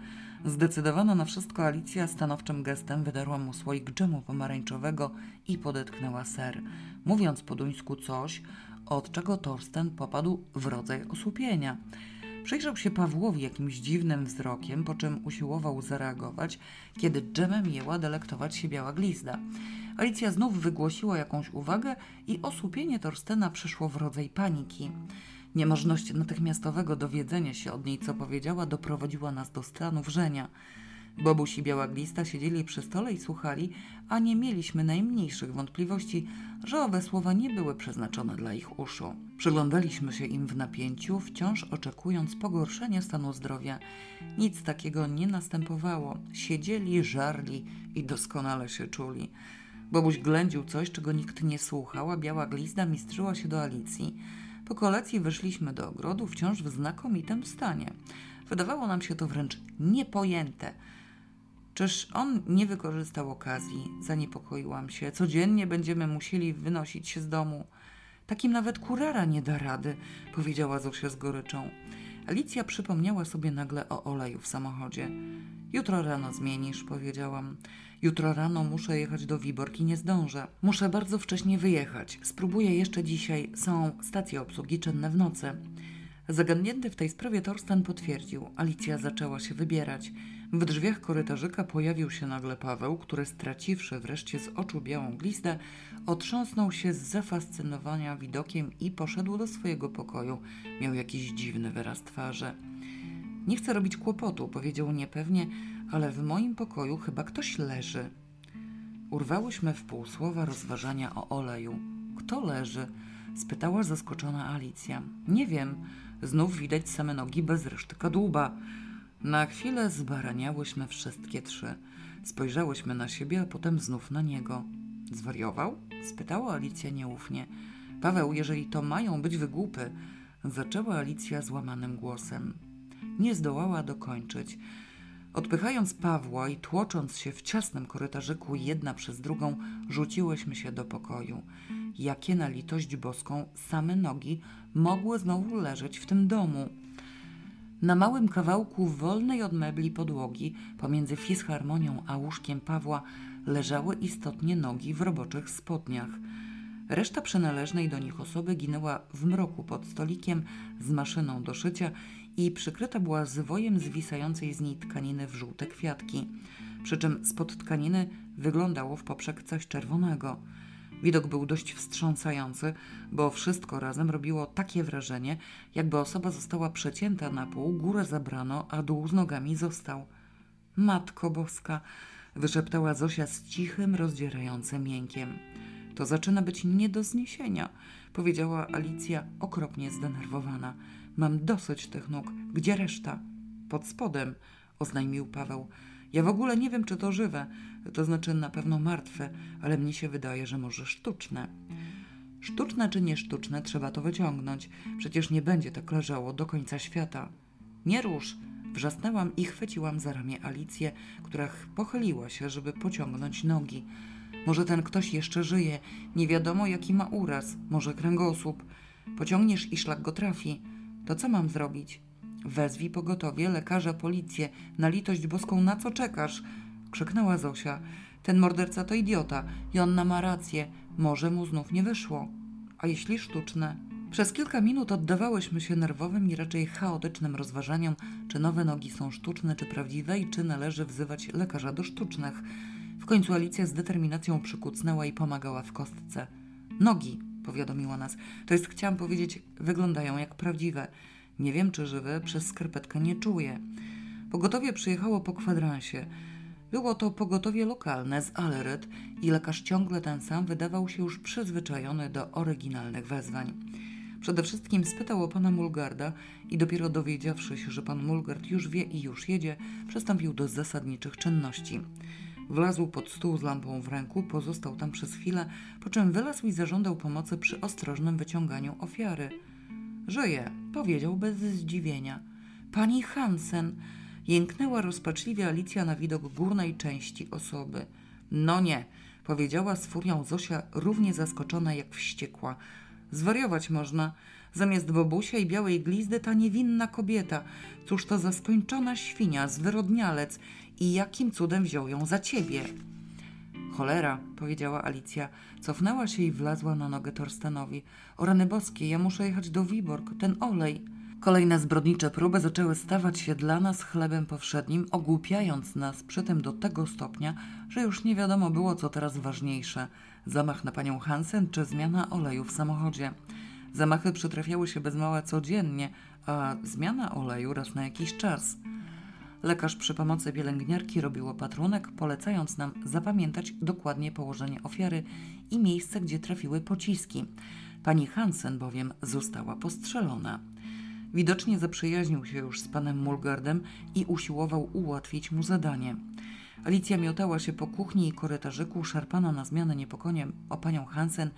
Zdecydowana na wszystko Alicja stanowczym gestem wydarła mu słoik dżemu pomarańczowego i podetknęła ser, mówiąc po duńsku coś, od czego Torsten popadł w rodzaj osłupienia. Przyjrzał się Pawłowi jakimś dziwnym wzrokiem, po czym usiłował zareagować, kiedy dżemem jęła delektować się biała glizda. Alicja znów wygłosiła jakąś uwagę i osłupienie Torstena przeszło w rodzaj paniki. Niemożność natychmiastowego dowiedzenia się od niej, co powiedziała, doprowadziła nas do stanu wrzenia. Bobuś i Biała Glista siedzieli przy stole i słuchali, a nie mieliśmy najmniejszych wątpliwości, że owe słowa nie były przeznaczone dla ich uszu. Przyglądaliśmy się im w napięciu, wciąż oczekując pogorszenia stanu zdrowia. Nic takiego nie następowało. Siedzieli, żarli i doskonale się czuli. Bobuś ględził coś, czego nikt nie słuchał, a Biała Glizda mistrzyła się do Alicji. Po kolacji wyszliśmy do ogrodu wciąż w znakomitym stanie. Wydawało nam się to wręcz niepojęte – Czyż on nie wykorzystał okazji? Zaniepokoiłam się. Codziennie będziemy musieli wynosić się z domu. Takim nawet kurara nie da rady, powiedziała Zosia z goryczą. Alicja przypomniała sobie nagle o oleju w samochodzie. Jutro rano zmienisz, powiedziałam. Jutro rano muszę jechać do Wiborki, nie zdążę. Muszę bardzo wcześnie wyjechać. Spróbuję jeszcze dzisiaj. Są stacje obsługi czynne w nocy. Zagadnięty w tej sprawie Torsten potwierdził. Alicja zaczęła się wybierać. W drzwiach korytarzyka pojawił się nagle Paweł, który straciwszy wreszcie z oczu białą glizdę, otrząsnął się z zafascynowania widokiem i poszedł do swojego pokoju. Miał jakiś dziwny wyraz twarzy. Nie chcę robić kłopotu, powiedział niepewnie, ale w moim pokoju chyba ktoś leży. Urwałyśmy w pół słowa rozważania o oleju. Kto leży? spytała zaskoczona Alicja. Nie wiem, znów widać same nogi bez reszty kadłuba. Na chwilę zbaraniałyśmy wszystkie trzy. Spojrzałyśmy na siebie, a potem znów na niego. Zwariował? spytała Alicja nieufnie. Paweł, jeżeli to mają być wygłupy, zaczęła Alicja złamanym głosem. Nie zdołała dokończyć. Odpychając Pawła i tłocząc się w ciasnym korytarzyku jedna przez drugą, rzuciłyśmy się do pokoju. Jakie na litość boską same nogi mogły znowu leżeć w tym domu? Na małym kawałku wolnej od mebli podłogi, pomiędzy fisharmonią a łóżkiem Pawła, leżały istotnie nogi w roboczych spodniach. Reszta przynależnej do nich osoby ginęła w mroku pod stolikiem z maszyną do szycia i przykryta była zwojem zwisającej z niej tkaniny w żółte kwiatki, przy czym spod tkaniny wyglądało w poprzek coś czerwonego – Widok był dość wstrząsający, bo wszystko razem robiło takie wrażenie, jakby osoba została przecięta na pół, górę zabrano, a dół z nogami został. Matko Boska! wyszeptała Zosia z cichym, rozdzierającym miękiem. To zaczyna być nie do zniesienia, powiedziała Alicja okropnie zdenerwowana. Mam dosyć tych nóg. Gdzie reszta? Pod spodem, oznajmił Paweł. Ja w ogóle nie wiem, czy to żywe, to znaczy na pewno martwe, ale mnie się wydaje, że może sztuczne. Sztuczne czy nie sztuczne, trzeba to wyciągnąć. Przecież nie będzie tak leżało do końca świata. Nie rusz! Wrzasnęłam i chwyciłam za ramię Alicję, która pochyliła się, żeby pociągnąć nogi. Może ten ktoś jeszcze żyje, nie wiadomo jaki ma uraz, może kręgosłup. Pociągniesz i szlak go trafi. To co mam zrobić? Wezwij pogotowie, lekarza, policję. Na litość boską, na co czekasz? Krzyknęła Zosia. Ten morderca to idiota on ma rację. Może mu znów nie wyszło. A jeśli sztuczne? Przez kilka minut oddawałyśmy się nerwowym i raczej chaotycznym rozważaniom, czy nowe nogi są sztuczne, czy prawdziwe i czy należy wzywać lekarza do sztucznych. W końcu Alicja z determinacją przykucnęła i pomagała w kostce. Nogi, powiadomiła nas. To jest, chciałam powiedzieć, wyglądają jak prawdziwe. Nie wiem, czy żywy, przez skarpetkę nie czuję. Pogotowie przyjechało po kwadransie. Było to pogotowie lokalne z Aleret i lekarz ciągle ten sam wydawał się już przyzwyczajony do oryginalnych wezwań. Przede wszystkim spytał o pana Mulgarda i dopiero dowiedziawszy się, że pan Mulgard już wie i już jedzie, przystąpił do zasadniczych czynności. Wlazł pod stół z lampą w ręku, pozostał tam przez chwilę, po czym wylazł i zażądał pomocy przy ostrożnym wyciąganiu ofiary – Żyje, powiedział bez zdziwienia. Pani Hansen, jęknęła rozpaczliwie Alicja na widok górnej części osoby. No nie, powiedziała z furią Zosia, równie zaskoczona jak wściekła. Zwariować można. Zamiast bobusia i białej glizdy ta niewinna kobieta. Cóż to za skończona świnia, zwyrodnialec i jakim cudem wziął ją za ciebie? Cholera, powiedziała Alicja. Cofnęła się i wlazła na nogę Torstenowi. O rany boskie, ja muszę jechać do Wiborg. Ten olej. Kolejne zbrodnicze próby zaczęły stawać się dla nas chlebem powszednim, ogłupiając nas przy tym do tego stopnia, że już nie wiadomo było, co teraz ważniejsze zamach na panią Hansen czy zmiana oleju w samochodzie. Zamachy przytrafiały się bez mała codziennie, a zmiana oleju raz na jakiś czas. Lekarz przy pomocy pielęgniarki robił opatrunek, polecając nam zapamiętać dokładnie położenie ofiary i miejsce, gdzie trafiły pociski. Pani Hansen bowiem została postrzelona. Widocznie zaprzyjaźnił się już z panem Mulgardem i usiłował ułatwić mu zadanie. Alicja miotała się po kuchni i korytarzyku, szarpana na zmianę niepokojem o panią Hansen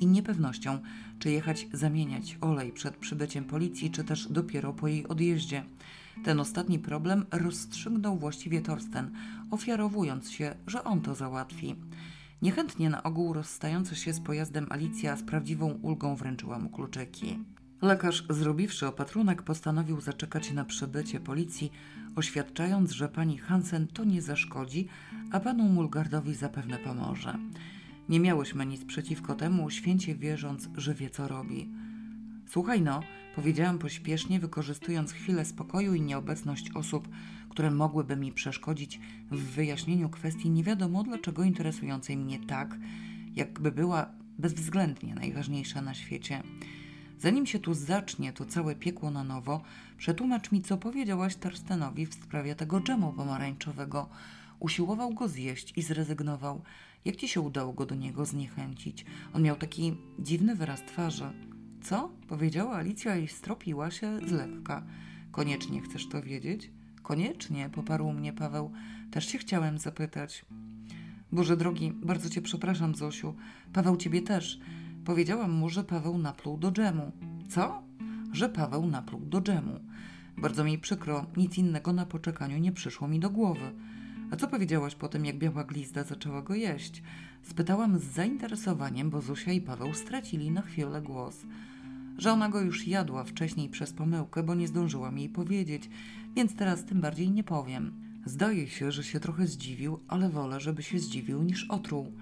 i niepewnością, czy jechać zamieniać olej przed przybyciem policji, czy też dopiero po jej odjeździe. Ten ostatni problem rozstrzygnął właściwie Torsten, ofiarowując się, że on to załatwi. Niechętnie na ogół rozstająca się z pojazdem Alicja z prawdziwą ulgą wręczyła mu kluczyki. Lekarz, zrobiwszy opatrunek, postanowił zaczekać na przybycie policji, oświadczając, że pani Hansen to nie zaszkodzi, a panu Mulgardowi zapewne pomoże. Nie miałyśmy nic przeciwko temu, święcie wierząc, że wie co robi. Słuchaj no, powiedziałam pośpiesznie, wykorzystując chwilę spokoju i nieobecność osób, które mogłyby mi przeszkodzić w wyjaśnieniu kwestii nie wiadomo dlaczego interesującej mnie tak, jakby była bezwzględnie najważniejsza na świecie. Zanim się tu zacznie to całe piekło na nowo, przetłumacz mi, co powiedziałaś Tarstenowi w sprawie tego dżemu pomarańczowego. Usiłował go zjeść i zrezygnował. Jak ci się udało go do niego zniechęcić? On miał taki dziwny wyraz twarzy. Co? Powiedziała Alicja i stropiła się z lekka. Koniecznie chcesz to wiedzieć? Koniecznie, poparł mnie Paweł. Też się chciałem zapytać. Boże drogi, bardzo cię przepraszam, Zosiu. Paweł ciebie też. Powiedziałam mu, że Paweł napluł do dżemu. Co? Że Paweł napluł do dżemu. Bardzo mi przykro, nic innego na poczekaniu nie przyszło mi do głowy. A co powiedziałaś po tym, jak biała glizda zaczęła go jeść? Spytałam z zainteresowaniem, bo Zuzia i Paweł stracili na chwilę głos. Że ona go już jadła wcześniej przez pomyłkę, bo nie zdążyłam jej powiedzieć, więc teraz tym bardziej nie powiem. Zdaje się, że się trochę zdziwił, ale wolę, żeby się zdziwił niż otruł.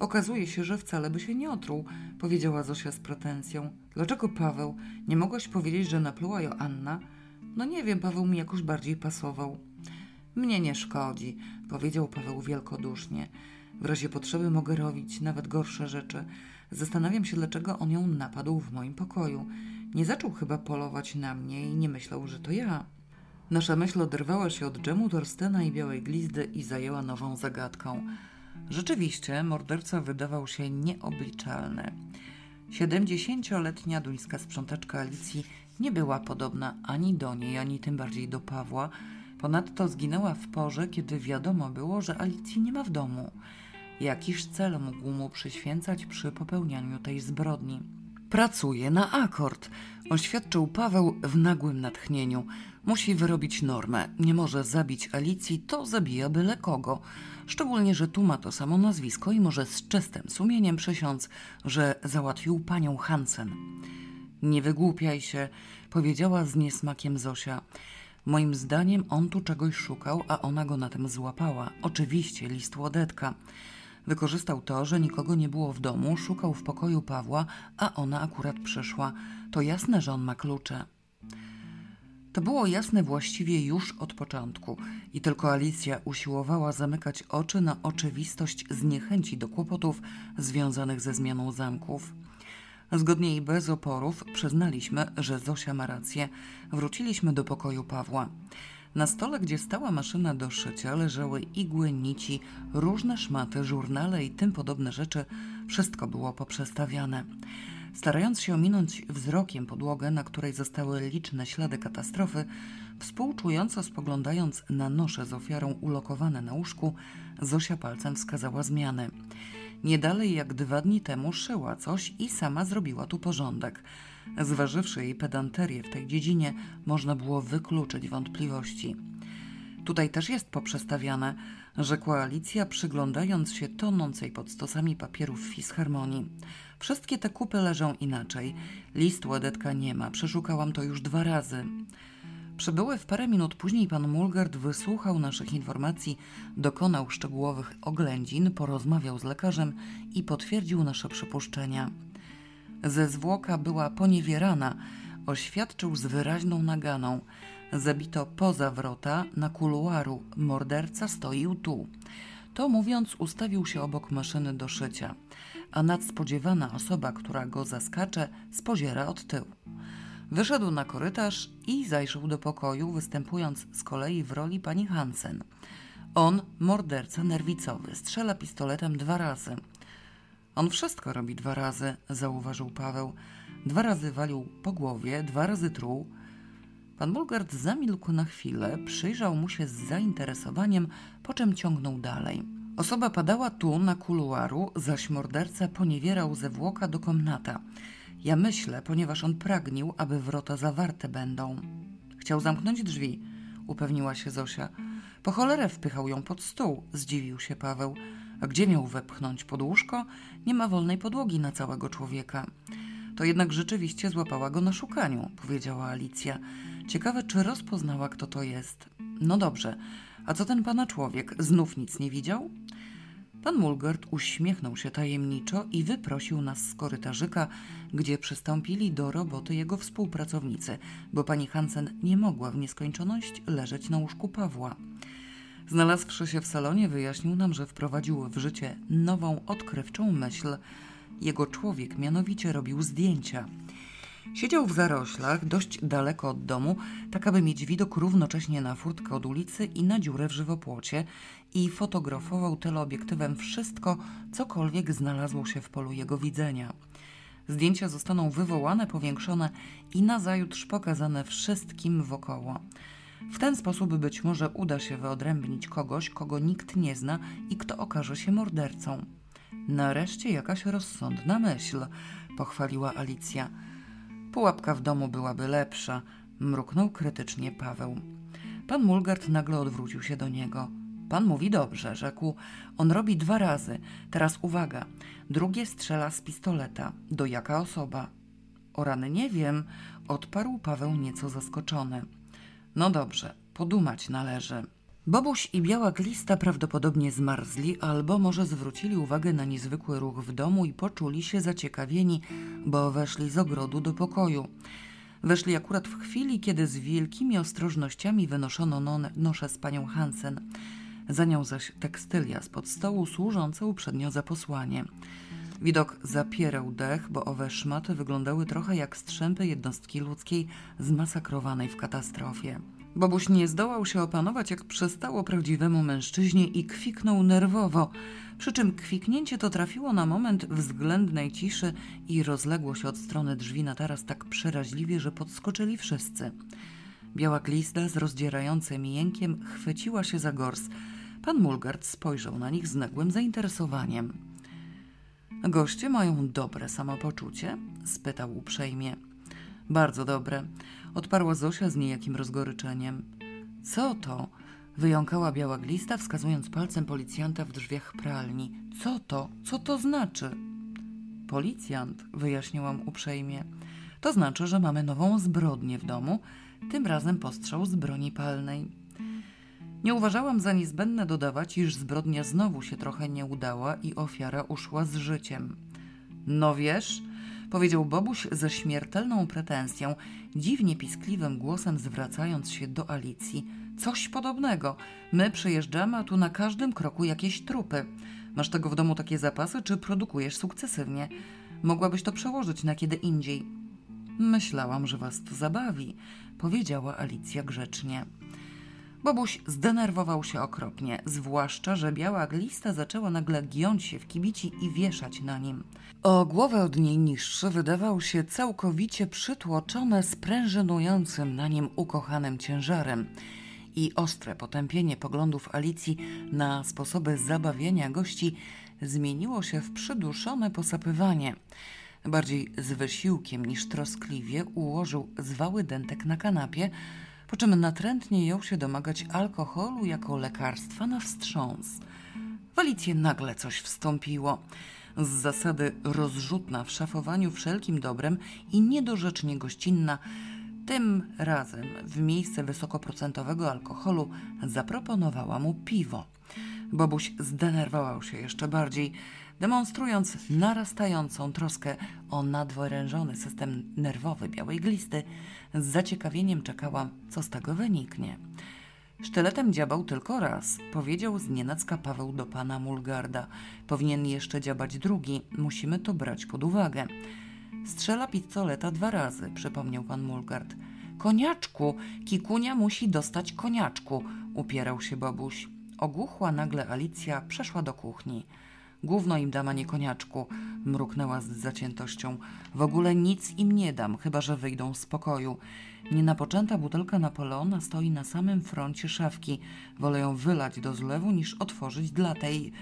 Okazuje się, że wcale by się nie otruł, powiedziała Zosia z pretensją. Dlaczego Paweł? Nie mogłaś powiedzieć, że napluła Joanna? No nie wiem, Paweł mi jakoś bardziej pasował. Mnie nie szkodzi, powiedział Paweł wielkodusznie. W razie potrzeby mogę robić nawet gorsze rzeczy. Zastanawiam się, dlaczego on ją napadł w moim pokoju. Nie zaczął chyba polować na mnie i nie myślał, że to ja. Nasza myśl oderwała się od dżemu Torstena i białej glizdy i zajęła nową zagadką – Rzeczywiście morderca wydawał się nieobliczalny. Siedemdziesięcioletnia duńska sprzątaczka Alicji nie była podobna ani do niej, ani tym bardziej do Pawła. Ponadto zginęła w porze, kiedy wiadomo było, że Alicji nie ma w domu. Jakiż cel mógł mu przyświęcać przy popełnianiu tej zbrodni? Pracuje na akord, oświadczył Paweł w nagłym natchnieniu. Musi wyrobić normę. Nie może zabić Alicji, to zabija byle kogo. Szczególnie, że tu ma to samo nazwisko i może z czystym sumieniem przysiąc, że załatwił panią Hansen. Nie wygłupiaj się, powiedziała z niesmakiem Zosia. Moim zdaniem on tu czegoś szukał, a ona go na tym złapała. Oczywiście list łodetka. Wykorzystał to, że nikogo nie było w domu, szukał w pokoju Pawła, a ona akurat przyszła. To jasne, że on ma klucze. To było jasne właściwie już od początku i tylko Alicja usiłowała zamykać oczy na oczywistość zniechęci do kłopotów związanych ze zmianą zamków. Zgodnie i bez oporów przyznaliśmy, że Zosia ma rację. Wróciliśmy do pokoju Pawła. Na stole, gdzie stała maszyna do szycia, leżały igły, nici, różne szmaty, żurnale i tym podobne rzeczy. Wszystko było poprzestawiane. Starając się ominąć wzrokiem podłogę, na której zostały liczne ślady katastrofy, współczująco spoglądając na nosze z ofiarą ulokowane na łóżku, Zosia palcem wskazała zmiany. Nie dalej jak dwa dni temu szyła coś i sama zrobiła tu porządek. Zważywszy jej pedanterię w tej dziedzinie, można było wykluczyć wątpliwości. Tutaj też jest poprzestawiane, rzekła Alicja, przyglądając się tonącej pod stosami papierów fisharmonii. Wszystkie te kupy leżą inaczej. List ładetka nie ma. Przeszukałam to już dwa razy. Przybyły w parę minut później pan Mulgard wysłuchał naszych informacji, dokonał szczegółowych oględzin, porozmawiał z lekarzem i potwierdził nasze przypuszczenia. Ze zwłoka była poniewierana, oświadczył z wyraźną naganą. Zabito poza wrota na kuluaru. Morderca stoił tu. To mówiąc, ustawił się obok maszyny do szycia, a nadspodziewana osoba, która go zaskacze, spoziera od tyłu. Wyszedł na korytarz i zajrzał do pokoju, występując z kolei w roli pani Hansen. On, morderca nerwicowy, strzela pistoletem dwa razy. On wszystko robi dwa razy, zauważył Paweł. Dwa razy walił po głowie, dwa razy truł. Pan Bulgard zamilkł na chwilę, przyjrzał mu się z zainteresowaniem, po czym ciągnął dalej. Osoba padała tu, na kuluaru, zaś morderca poniewierał ze włoka do komnata. Ja myślę, ponieważ on pragnił, aby wrota zawarte będą. Chciał zamknąć drzwi, upewniła się Zosia. Po cholerę wpychał ją pod stół, zdziwił się Paweł. A gdzie miał wepchnąć pod łóżko? Nie ma wolnej podłogi na całego człowieka. To jednak rzeczywiście złapała go na szukaniu, powiedziała Alicja. Ciekawe, czy rozpoznała, kto to jest. No dobrze, a co ten pana człowiek? Znów nic nie widział? Pan Mulgert uśmiechnął się tajemniczo i wyprosił nas z korytarzyka, gdzie przystąpili do roboty jego współpracownicy, bo pani Hansen nie mogła w nieskończoność leżeć na łóżku Pawła. Znalazłszy się w salonie, wyjaśnił nam, że wprowadził w życie nową, odkrywczą myśl. Jego człowiek mianowicie robił zdjęcia. Siedział w zaroślach, dość daleko od domu, tak aby mieć widok równocześnie na furtkę od ulicy i na dziurę w żywopłocie i fotografował teleobiektywem wszystko, cokolwiek znalazło się w polu jego widzenia. Zdjęcia zostaną wywołane, powiększone i nazajutrz pokazane wszystkim wokoło. W ten sposób być może uda się wyodrębnić kogoś, kogo nikt nie zna i kto okaże się mordercą. Nareszcie jakaś rozsądna myśl, pochwaliła Alicja. Pułapka w domu byłaby lepsza, mruknął krytycznie Paweł. Pan Mulgard nagle odwrócił się do niego. Pan mówi dobrze, rzekł. On robi dwa razy. Teraz uwaga. Drugie strzela z pistoleta. Do jaka osoba? O rany nie wiem, odparł Paweł nieco zaskoczony. No dobrze, podumać należy. Bobuś i biała glista prawdopodobnie zmarzli, albo może zwrócili uwagę na niezwykły ruch w domu i poczuli się zaciekawieni, bo weszli z ogrodu do pokoju. Weszli akurat w chwili, kiedy z wielkimi ostrożnościami wynoszono non, noszę z panią Hansen. Za nią zaś tekstylia spod stołu służąca uprzednio za posłanie. Widok zapierał dech, bo owe szmaty wyglądały trochę jak strzępy jednostki ludzkiej zmasakrowanej w katastrofie. Bobuś nie zdołał się opanować, jak przestało prawdziwemu mężczyźnie i kwiknął nerwowo. Przy czym kwiknięcie to trafiło na moment względnej ciszy i rozległo się od strony drzwi na taras tak przeraźliwie, że podskoczyli wszyscy. Biała glista z rozdzierającym jękiem chwyciła się za gors. Pan Mulgard spojrzał na nich z nagłym zainteresowaniem. Goście mają dobre samopoczucie? spytał uprzejmie. Bardzo dobre, odparła Zosia z niejakim rozgoryczeniem. Co to? Wyjąkała biała glista, wskazując palcem policjanta w drzwiach pralni. Co to? Co to znaczy? Policjant, wyjaśniłam uprzejmie. To znaczy, że mamy nową zbrodnię w domu, tym razem postrzał z broni palnej. Nie uważałam za niezbędne dodawać, iż zbrodnia znowu się trochę nie udała i ofiara uszła z życiem. No wiesz, powiedział Bobuś ze śmiertelną pretensją, dziwnie piskliwym głosem zwracając się do Alicji. Coś podobnego. My przyjeżdżamy, a tu na każdym kroku jakieś trupy. Masz tego w domu takie zapasy, czy produkujesz sukcesywnie? Mogłabyś to przełożyć na kiedy indziej. Myślałam, że was to zabawi, powiedziała Alicja grzecznie. Bobuś zdenerwował się okropnie, zwłaszcza, że biała glista zaczęła nagle giąć się w kibici i wieszać na nim. O głowę od niej niższy wydawał się całkowicie przytłoczone sprężynującym na nim ukochanym ciężarem i ostre potępienie poglądów Alicji na sposoby zabawienia gości zmieniło się w przyduszone posapywanie. Bardziej z wysiłkiem niż troskliwie ułożył zwały dętek na kanapie, po czym natrętnie jął się domagać alkoholu jako lekarstwa na wstrząs. W Alicję nagle coś wstąpiło. Z zasady rozrzutna w szafowaniu wszelkim dobrem i niedorzecznie gościnna, tym razem w miejsce wysokoprocentowego alkoholu zaproponowała mu piwo. Bobuś zdenerwował się jeszcze bardziej, demonstrując narastającą troskę o nadwyrężony system nerwowy białej glisty. Z zaciekawieniem czekałam, co z tego wyniknie. Sztyletem dziabał tylko raz, powiedział znienacka Paweł do pana Mulgarda. Powinien jeszcze dziabać drugi, musimy to brać pod uwagę. Strzela pistoleta dwa razy, przypomniał pan Mulgard. Koniaczku, Kikunia musi dostać koniaczku, upierał się Bobuś. Ogłuchła nagle Alicja, przeszła do kuchni. Gówno im dama nie koniaczku, mruknęła z zaciętością. W ogóle nic im nie dam, chyba że wyjdą z pokoju. Nienapoczęta butelka Napoleona stoi na samym froncie szafki. Wolę ją wylać do zlewu, niż otworzyć dla tej...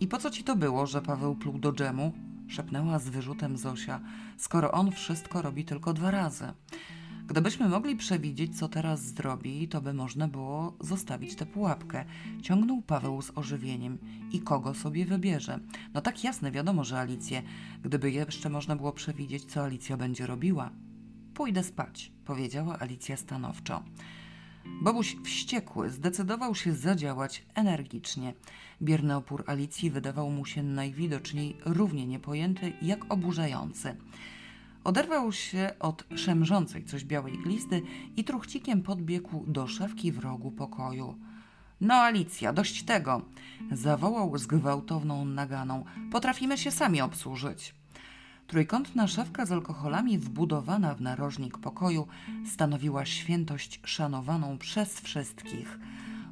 I po co ci to było, że Paweł pluł do dżemu? Szepnęła z wyrzutem Zosia, skoro on wszystko robi tylko dwa razy. Gdybyśmy mogli przewidzieć, co teraz zrobi, to by można było zostawić tę pułapkę. Ciągnął Paweł z ożywieniem. I kogo sobie wybierze? No tak jasne, wiadomo, że Alicję. Gdyby jeszcze można było przewidzieć, co Alicja będzie robiła. Pójdę spać, powiedziała Alicja stanowczo. Bobuś wściekły zdecydował się zadziałać energicznie. Bierny opór Alicji wydawał mu się najwidoczniej równie niepojęty jak oburzający. Oderwał się od szemrzącej coś białej glisty i truchcikiem podbiegł do szafki w rogu pokoju. No, Alicja, dość tego! zawołał z gwałtowną naganą. Potrafimy się sami obsłużyć. Trójkątna szafka z alkoholami wbudowana w narożnik pokoju stanowiła świętość szanowaną przez wszystkich.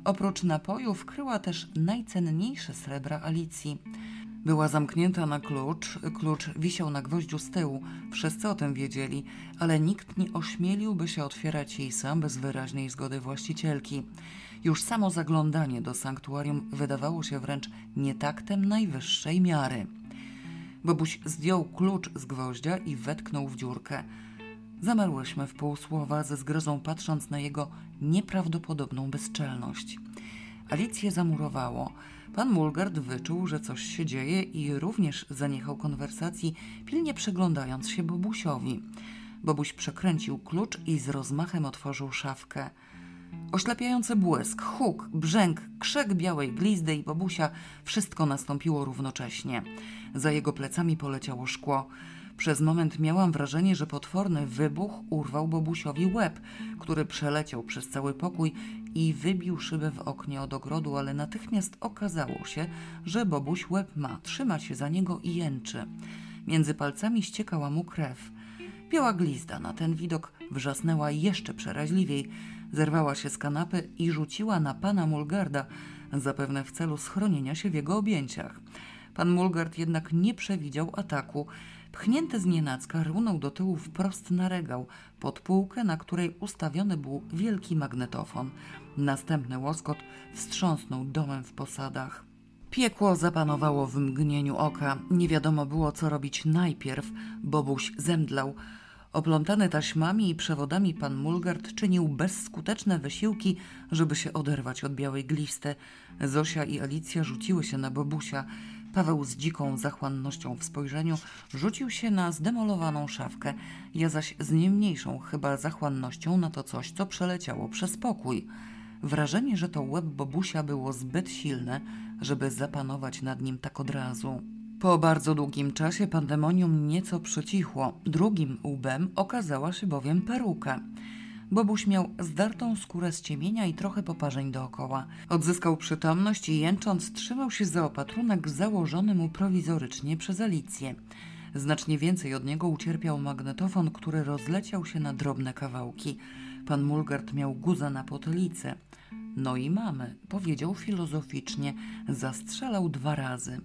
Oprócz napojów kryła też najcenniejsze srebra Alicji. Była zamknięta na klucz, klucz wisiał na gwoździu z tyłu. Wszyscy o tym wiedzieli, ale nikt nie ośmieliłby się otwierać jej sam bez wyraźnej zgody właścicielki. Już samo zaglądanie do sanktuarium wydawało się wręcz nietaktem najwyższej miary. Bobuś zdjął klucz z gwoździa i wetknął w dziurkę. Zamarłyśmy w półsłowa, ze zgrozą patrząc na jego nieprawdopodobną bezczelność. Alicję zamurowało. Pan Mulgard wyczuł, że coś się dzieje i również zaniechał konwersacji, pilnie przyglądając się Bobusiowi. Bobuś przekręcił klucz i z rozmachem otworzył szafkę. Oślepiający błysk, huk, brzęk, krzek białej glizdy i Bobusia wszystko nastąpiło równocześnie. Za jego plecami poleciało szkło. Przez moment miałam wrażenie, że potworny wybuch urwał Bobusiowi łeb, który przeleciał przez cały pokój i wybił szybę w oknie od ogrodu, ale natychmiast okazało się, że Bobuś łeb ma, trzyma się za niego i jęczy. Między palcami ściekała mu krew. Biała glizda na ten widok wrzasnęła jeszcze przeraźliwiej. Zerwała się z kanapy i rzuciła na pana Mulgarda, zapewne w celu schronienia się w jego objęciach. Pan Mulgard jednak nie przewidział ataku. Pchnięty z nienacka runął do tyłu wprost na regał, pod półkę, na której ustawiony był wielki magnetofon. Następny łoskot wstrząsnął domem w posadach. Piekło zapanowało w mgnieniu oka. Nie wiadomo było, co robić najpierw. Bobuś zemdlał. Oplątany taśmami i przewodami pan Mulgard czynił bezskuteczne wysiłki, żeby się oderwać od białej glisty. Zosia i Alicja rzuciły się na Bobusia. Paweł z dziką zachłannością w spojrzeniu rzucił się na zdemolowaną szafkę, ja zaś z nie mniejszą chyba zachłannością na to coś, co przeleciało przez pokój. Wrażenie, że to łeb Bobusia było zbyt silne, żeby zapanować nad nim tak od razu. Po bardzo długim czasie pandemonium nieco przycichło. Drugim łbem okazała się bowiem peruka. Bobuś miał zdartą skórę z ciemienia i trochę poparzeń dookoła. Odzyskał przytomność i jęcząc trzymał się za opatrunek założony mu prowizorycznie przez Alicję. Znacznie więcej od niego ucierpiał magnetofon, który rozleciał się na drobne kawałki. Pan Mulgard miał guza na potylicę. No i mamy, powiedział filozoficznie, zastrzelał dwa razy.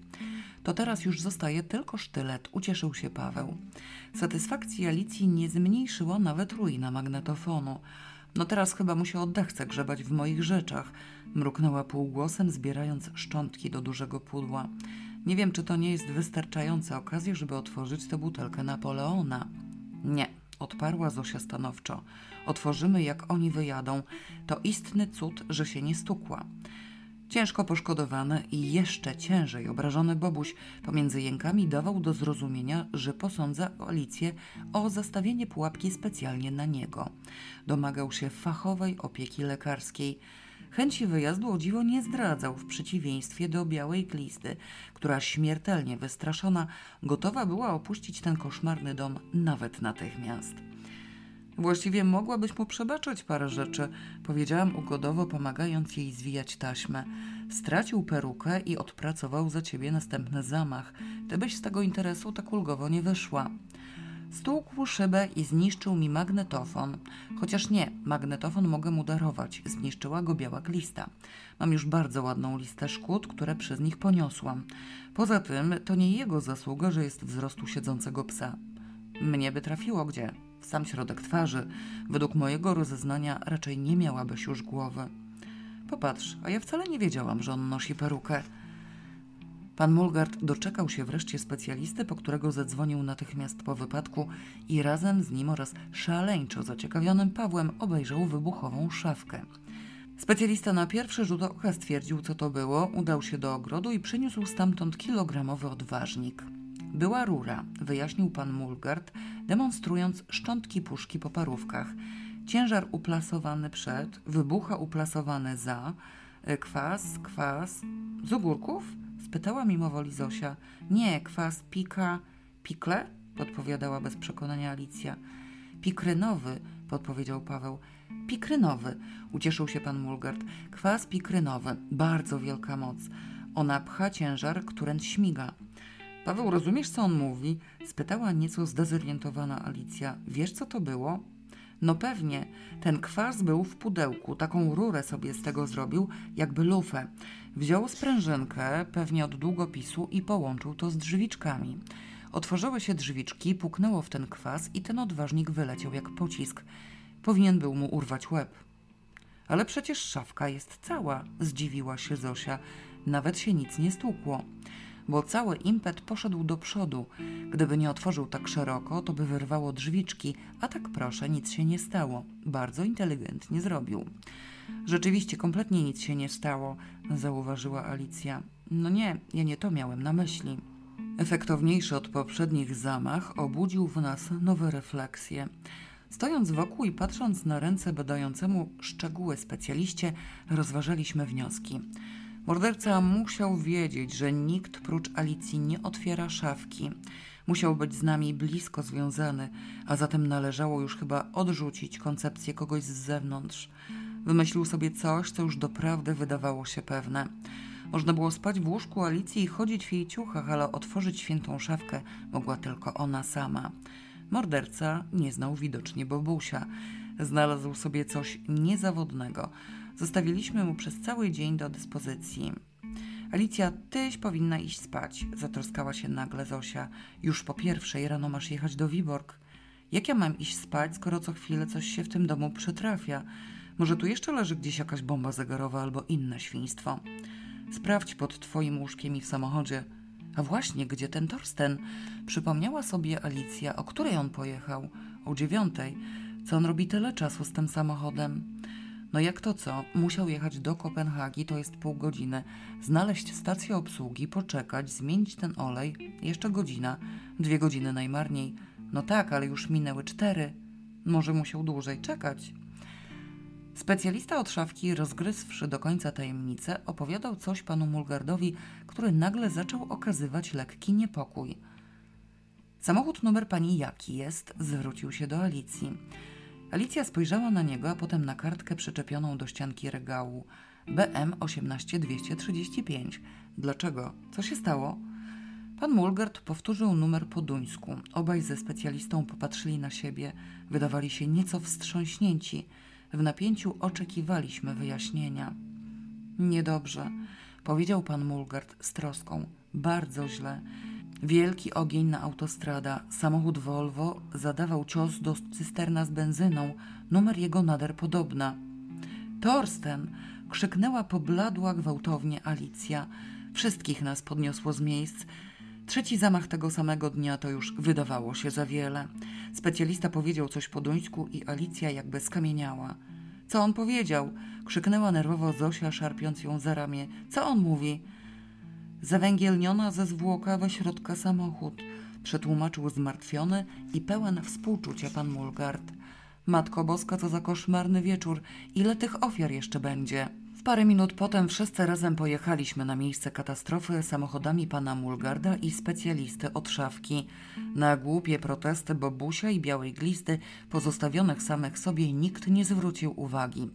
To teraz już zostaje tylko sztylet, ucieszył się Paweł. Satysfakcji Alicji nie zmniejszyła nawet ruina magnetofonu. No teraz chyba mu się oddechce grzebać w moich rzeczach, mruknęła półgłosem, zbierając szczątki do dużego pudła. Nie wiem, czy to nie jest wystarczająca okazja, żeby otworzyć tę butelkę Napoleona. Nie, odparła Zosia stanowczo. Otworzymy, jak oni wyjadą. To istny cud, że się nie stukła. Ciężko poszkodowany i jeszcze ciężej obrażony Bobuś pomiędzy jękami dawał do zrozumienia, że posądza Alicję o zastawienie pułapki specjalnie na niego. Domagał się fachowej opieki lekarskiej. Chęci wyjazdu o dziwo nie zdradzał, w przeciwieństwie do białej glisty, która śmiertelnie wystraszona gotowa była opuścić ten koszmarny dom nawet natychmiast. Właściwie mogłabyś mu przebaczyć parę rzeczy, powiedziałam ugodowo, pomagając jej zwijać taśmę. Stracił perukę i odpracował za ciebie następny zamach. Gdybyś z tego interesu tak ulgowo nie wyszła. Stłukł szybę i zniszczył mi magnetofon. Chociaż nie, magnetofon mogę mu darować. Zniszczyła go biała glista. Mam już bardzo ładną listę szkód, które przez nich poniosłam. Poza tym to nie jego zasługa, że jest wzrostu siedzącego psa. Mnie by trafiło gdzie? Sam środek twarzy. Według mojego rozeznania raczej nie miałabyś już głowy. Popatrz, a ja wcale nie wiedziałam, że on nosi perukę. Pan Mulgard doczekał się wreszcie specjalisty, po którego zadzwonił natychmiast po wypadku i razem z nim oraz szaleńczo zaciekawionym Pawłem obejrzał wybuchową szafkę. Specjalista na pierwszy rzut oka stwierdził, co to było, udał się do ogrodu i przyniósł stamtąd kilogramowy odważnik. Była rura, wyjaśnił pan Mulgard, demonstrując szczątki puszki po parówkach. Ciężar uplasowany przed, wybucha uplasowany za, e, kwas, kwas. Z ogórków? spytała mimowoli Zosia. Nie, kwas pika, pikle? podpowiadała bez przekonania Alicja. Pikrynowy, podpowiedział Paweł. Pikrynowy, ucieszył się pan Mulgard. Kwas pikrynowy, bardzo wielka moc. Ona pcha ciężar, któręd śmiga. Paweł, rozumiesz, co on mówi? spytała nieco zdezorientowana Alicja. Wiesz, co to było? No pewnie. Ten kwas był w pudełku. Taką rurę sobie z tego zrobił, jakby lufę. Wziął sprężynkę, pewnie od długopisu i połączył to z drzwiczkami. Otworzyły się drzwiczki, puknęło w ten kwas i ten odważnik wyleciał jak pocisk. Powinien był mu urwać łeb. Ale przecież szafka jest cała, zdziwiła się Zosia. Nawet się nic nie stłukło bo cały impet poszedł do przodu. Gdyby nie otworzył tak szeroko, to by wyrwało drzwiczki, a tak proszę, nic się nie stało. Bardzo inteligentnie zrobił. Rzeczywiście, kompletnie nic się nie stało, zauważyła Alicja. No nie, ja nie to miałem na myśli. Efektowniejszy od poprzednich zamach obudził w nas nowe refleksje. Stojąc wokół i patrząc na ręce badającemu szczegóły specjaliście, rozważaliśmy wnioski. Morderca musiał wiedzieć, że nikt prócz Alicji nie otwiera szafki. Musiał być z nami blisko związany, a zatem należało już chyba odrzucić koncepcję kogoś z zewnątrz. Wymyślił sobie coś, co już doprawdy wydawało się pewne. Można było spać w łóżku Alicji i chodzić w jej ciuchach, ale otworzyć świętą szafkę mogła tylko ona sama. Morderca nie znał widocznie Bobusia. Znalazł sobie coś niezawodnego – Zostawiliśmy mu przez cały dzień do dyspozycji. Alicja, tyś powinna iść spać, zatroskała się nagle Zosia. Już po pierwszej rano masz jechać do Wiborg. Jak ja mam iść spać, skoro co chwilę coś się w tym domu przytrafia? Może tu jeszcze leży gdzieś jakaś bomba zegarowa albo inne świństwo. Sprawdź pod twoim łóżkiem i w samochodzie. A właśnie, gdzie ten Torsten? Przypomniała sobie Alicja, o której on pojechał. O dziewiątej. Co on robi tyle czasu z tym samochodem? No jak to co? Musiał jechać do Kopenhagi, to jest pół godziny, znaleźć stację obsługi, poczekać, zmienić ten olej, jeszcze godzina, dwie godziny najmarniej. No tak, ale już minęły cztery. Może musiał dłużej czekać. Specjalista od szafki, rozgryzwszy do końca tajemnicę, opowiadał coś panu Mulgardowi, który nagle zaczął okazywać lekki niepokój. Samochód numer pani jaki jest? Zwrócił się do Alicji. Alicja spojrzała na niego, a potem na kartkę przyczepioną do ścianki regału. BM 18235. Dlaczego? Co się stało? Pan Mulgard powtórzył numer po duńsku. Obaj ze specjalistą popatrzyli na siebie, wydawali się nieco wstrząśnięci. W napięciu oczekiwaliśmy wyjaśnienia. Niedobrze, powiedział pan Mulgard z troską. Bardzo źle. Wielki ogień na autostrada. Samochód Volvo zadawał cios do cysterna z benzyną. Numer jego nader podobna. Torsten! krzyknęła pobladła gwałtownie Alicja. Wszystkich nas podniosło z miejsc. Trzeci zamach tego samego dnia to już wydawało się za wiele. Specjalista powiedział coś po duńsku i Alicja jakby skamieniała. Co on powiedział? krzyknęła nerwowo Zosia, szarpiąc ją za ramię. Co on mówi? Zawęgielniona ze zwłoka we środka samochód, przetłumaczył zmartwiony i pełen współczucia pan Mulgard. Matko Boska, co za koszmarny wieczór, ile tych ofiar jeszcze będzie? W parę minut potem wszyscy razem pojechaliśmy na miejsce katastrofy samochodami pana Mulgarda i specjalisty od szafki. Na głupie protesty Bobusia i Białej Glisty, pozostawionych samych sobie, nikt nie zwrócił uwagi.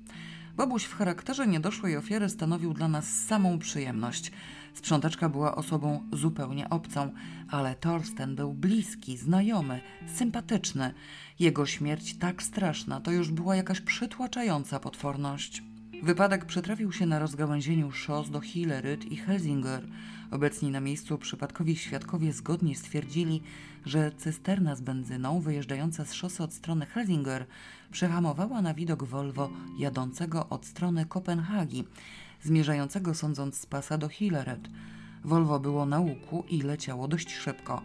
Bobuś w charakterze niedoszłej ofiary stanowił dla nas samą przyjemność. Sprzątaczka była osobą zupełnie obcą, ale Torsten był bliski, znajomy, sympatyczny. Jego śmierć tak straszna to już była jakaś przytłaczająca potworność. Wypadek przytrafił się na rozgałęzieniu szos do Hilleryd i Helsinger. Obecni na miejscu przypadkowi świadkowie zgodnie stwierdzili, że cysterna z benzyną wyjeżdżająca z szosy od strony Helsinger przehamowała na widok Volvo jadącego od strony Kopenhagi, zmierzającego sądząc z pasa do Hilleryd. Volvo było na łuku i leciało dość szybko.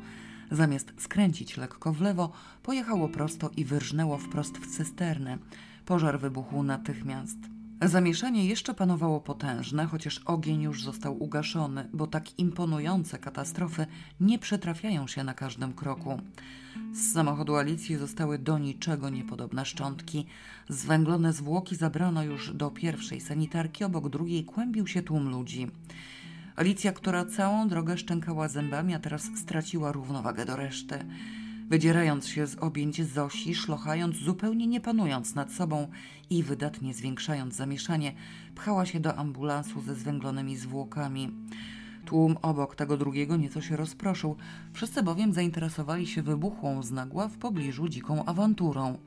Zamiast skręcić lekko w lewo, pojechało prosto i wyrżnęło wprost w cysternę. Pożar wybuchł natychmiast. Zamieszanie jeszcze panowało potężne, chociaż ogień już został ugaszony, bo tak imponujące katastrofy nie przytrafiają się na każdym kroku. Z samochodu Alicji zostały do niczego niepodobne szczątki. Zwęglone zwłoki zabrano już do pierwszej sanitarki, obok drugiej kłębił się tłum ludzi. Alicja, która całą drogę szczękała zębami, a teraz straciła równowagę do reszty wydzierając się z objęć Zosi, szlochając, zupełnie nie panując nad sobą i wydatnie zwiększając zamieszanie, pchała się do ambulansu ze zwęglonymi zwłokami. Tłum obok tego drugiego nieco się rozproszył, wszyscy bowiem zainteresowali się wybuchłą z nagła w pobliżu dziką awanturą.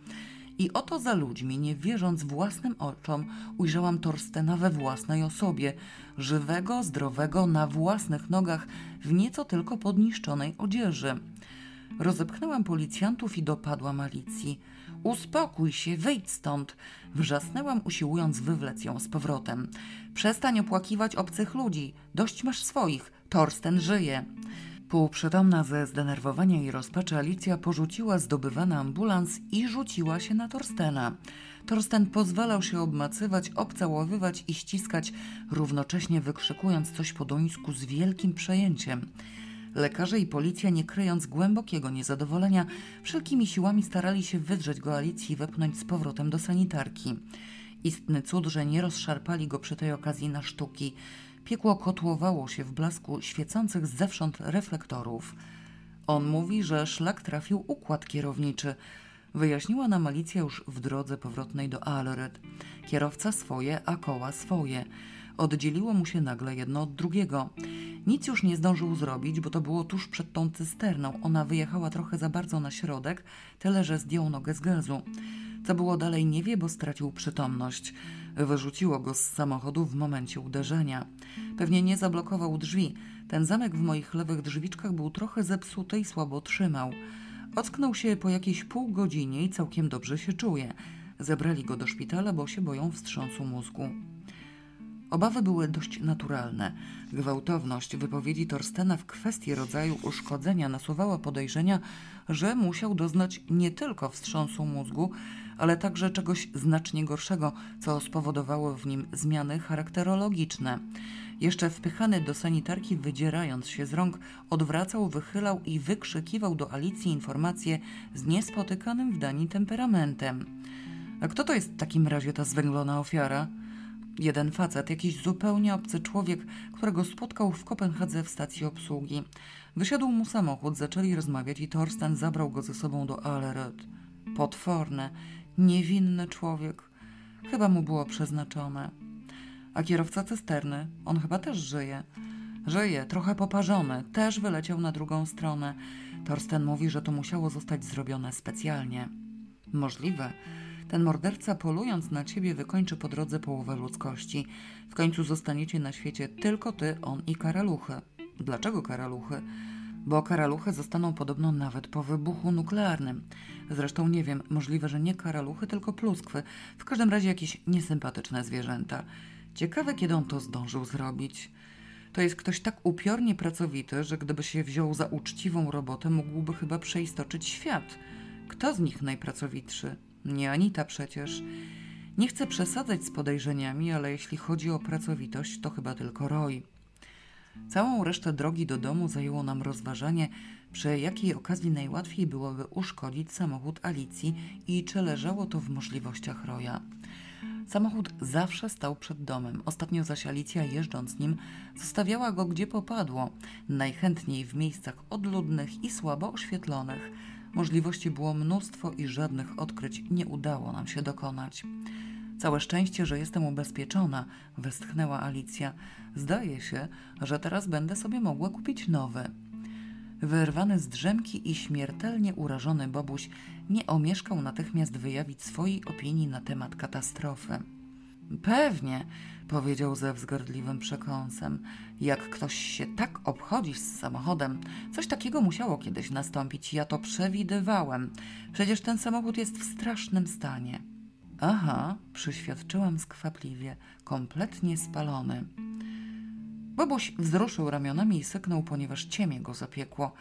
I oto za ludźmi, nie wierząc własnym oczom, ujrzałam Torstena we własnej osobie, żywego, zdrowego, na własnych nogach, w nieco tylko podniszczonej odzieży. Rozepchnęłam policjantów i dopadłam Alicji. Uspokój się, wyjdź stąd! Wrzasnęłam, usiłując wywlec ją z powrotem. Przestań opłakiwać obcych ludzi. Dość masz swoich. Torsten żyje. Półprzytomna ze zdenerwowania i rozpaczy Alicja porzuciła zdobywany ambulans i rzuciła się na Torstena. Torsten pozwalał się obmacywać, obcałowywać i ściskać, równocześnie wykrzykując coś po duńsku z wielkim przejęciem. Lekarze i policja, nie kryjąc głębokiego niezadowolenia, wszelkimi siłami starali się wydrzeć go Alicji i wepchnąć z powrotem do sanitarki. Istny cud, że nie rozszarpali go przy tej okazji na sztuki. Piekło kotłowało się w blasku świecących zewsząd reflektorów. On mówi, że szlak trafił układ kierowniczy. Wyjaśniła nam Alicja już w drodze powrotnej do Alred. Kierowca swoje, a koła swoje. Oddzieliło mu się nagle jedno od drugiego. Nic już nie zdążył zrobić, bo to było tuż przed tą cysterną. Ona wyjechała trochę za bardzo na środek, tyle że zdjął nogę z gazu. Co było dalej nie wie, bo stracił przytomność. Wyrzuciło go z samochodu w momencie uderzenia. Pewnie nie zablokował drzwi. Ten zamek w moich lewych drzwiczkach był trochę zepsuty i słabo trzymał. Ocknął się po jakiejś pół godzinie i całkiem dobrze się czuje. Zebrali go do szpitala, bo się boją wstrząsu mózgu. Obawy były dość naturalne. Gwałtowność wypowiedzi Torstena w kwestii rodzaju uszkodzenia nasuwała podejrzenia, że musiał doznać nie tylko wstrząsu mózgu, ale także czegoś znacznie gorszego, co spowodowało w nim zmiany charakterologiczne. Jeszcze wpychany do sanitarki, wydzierając się z rąk, odwracał, wychylał i wykrzykiwał do Alicji informacje z niespotykanym w Danii temperamentem. A kto to jest w takim razie ta zwęglona ofiara? Jeden facet, jakiś zupełnie obcy człowiek, którego spotkał w Kopenhadze w stacji obsługi. Wysiadł mu samochód, zaczęli rozmawiać i Torsten zabrał go ze sobą do Allerød. Potworny, niewinny człowiek. Chyba mu było przeznaczone. A kierowca cysterny, on chyba też żyje. Żyje, trochę poparzony, też wyleciał na drugą stronę. Torsten mówi, że to musiało zostać zrobione specjalnie. Możliwe ten morderca, polując na ciebie, wykończy po drodze połowę ludzkości. W końcu zostaniecie na świecie tylko ty, on i karaluchy. Dlaczego karaluchy? Bo karaluchy zostaną podobno nawet po wybuchu nuklearnym. Zresztą nie wiem, możliwe, że nie karaluchy, tylko pluskwy. W każdym razie jakieś niesympatyczne zwierzęta. Ciekawe, kiedy on to zdążył zrobić. To jest ktoś tak upiornie pracowity, że gdyby się wziął za uczciwą robotę, mógłby chyba przeistoczyć świat. Kto z nich najpracowitszy? Nie Anita przecież. Nie chcę przesadzać z podejrzeniami, ale jeśli chodzi o pracowitość, to chyba tylko Roy. Całą resztę drogi do domu zajęło nam rozważanie, przy jakiej okazji najłatwiej byłoby uszkodzić samochód Alicji i czy leżało to w możliwościach Roya. Samochód zawsze stał przed domem. Ostatnio zaś Alicja, jeżdżąc nim, zostawiała go gdzie popadło, najchętniej w miejscach odludnych i słabo oświetlonych. Możliwości było mnóstwo i żadnych odkryć nie udało nam się dokonać. Całe szczęście, że jestem ubezpieczona, westchnęła Alicja. Zdaje się, że teraz będę sobie mogła kupić nowe. Wyrwany z drzemki i śmiertelnie urażony Bobuś nie omieszkał natychmiast wyjawić swojej opinii na temat katastrofy. Pewnie, powiedział ze wzgardliwym przekąsem. Jak ktoś się tak obchodzi z samochodem, coś takiego musiało kiedyś nastąpić. Ja to przewidywałem. Przecież ten samochód jest w strasznym stanie. Aha, przyświadczyłam skwapliwie, kompletnie spalony. Bobuś wzruszył ramionami i syknął, ponieważ ciemię go zapiekło.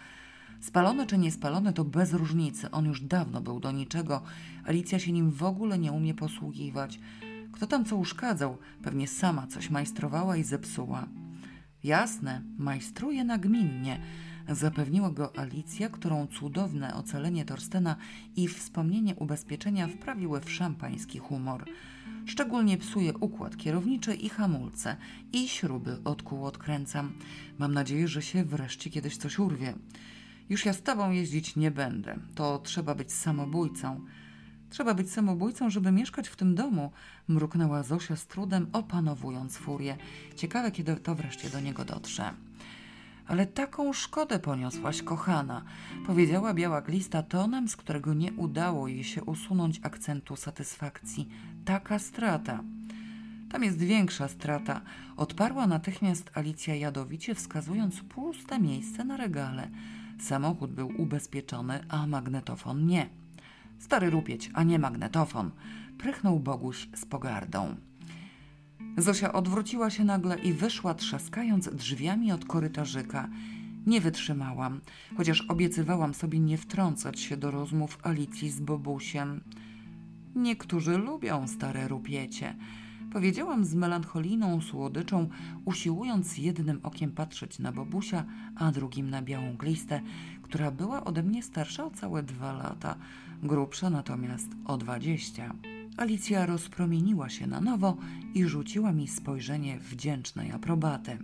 Spalony czy niespalony to bez różnicy. On już dawno był do niczego. Alicja się nim w ogóle nie umie posługiwać. Kto tam co uszkadzał? Pewnie sama coś majstrowała i zepsuła. Jasne, majstruje nagminnie, zapewniła go Alicja, którą cudowne ocalenie Torstena i wspomnienie ubezpieczenia wprawiły w szampański humor. Szczególnie psuje układ kierowniczy i hamulce i śruby od kół odkręcam. Mam nadzieję, że się wreszcie kiedyś coś urwie. Już ja z tobą jeździć nie będę. To trzeba być samobójcą. Trzeba być samobójcą, żeby mieszkać w tym domu, mruknęła Zosia z trudem, opanowując furię. Ciekawe, kiedy to wreszcie do niego dotrze. Ale taką szkodę poniosłaś, kochana, powiedziała biała glista tonem, z którego nie udało jej się usunąć akcentu satysfakcji. Taka strata. Tam jest większa strata, odparła natychmiast Alicja jadowicie, wskazując puste miejsce na regale. Samochód był ubezpieczony, a magnetofon nie. Stary rupieć, a nie magnetofon, prychnął Boguś z pogardą. Zosia odwróciła się nagle i wyszła trzaskając drzwiami od korytarzyka. Nie wytrzymałam, chociaż obiecywałam sobie nie wtrącać się do rozmów Alicji z Bobusiem. Niektórzy lubią stare rupiecie. Powiedziałam z melancholijną słodyczą, usiłując jednym okiem patrzeć na Bobusia, a drugim na białą glistę, która była ode mnie starsza o całe dwa lata, grubsza natomiast o dwadzieścia. Alicja rozpromieniła się na nowo i rzuciła mi spojrzenie wdzięcznej aprobaty.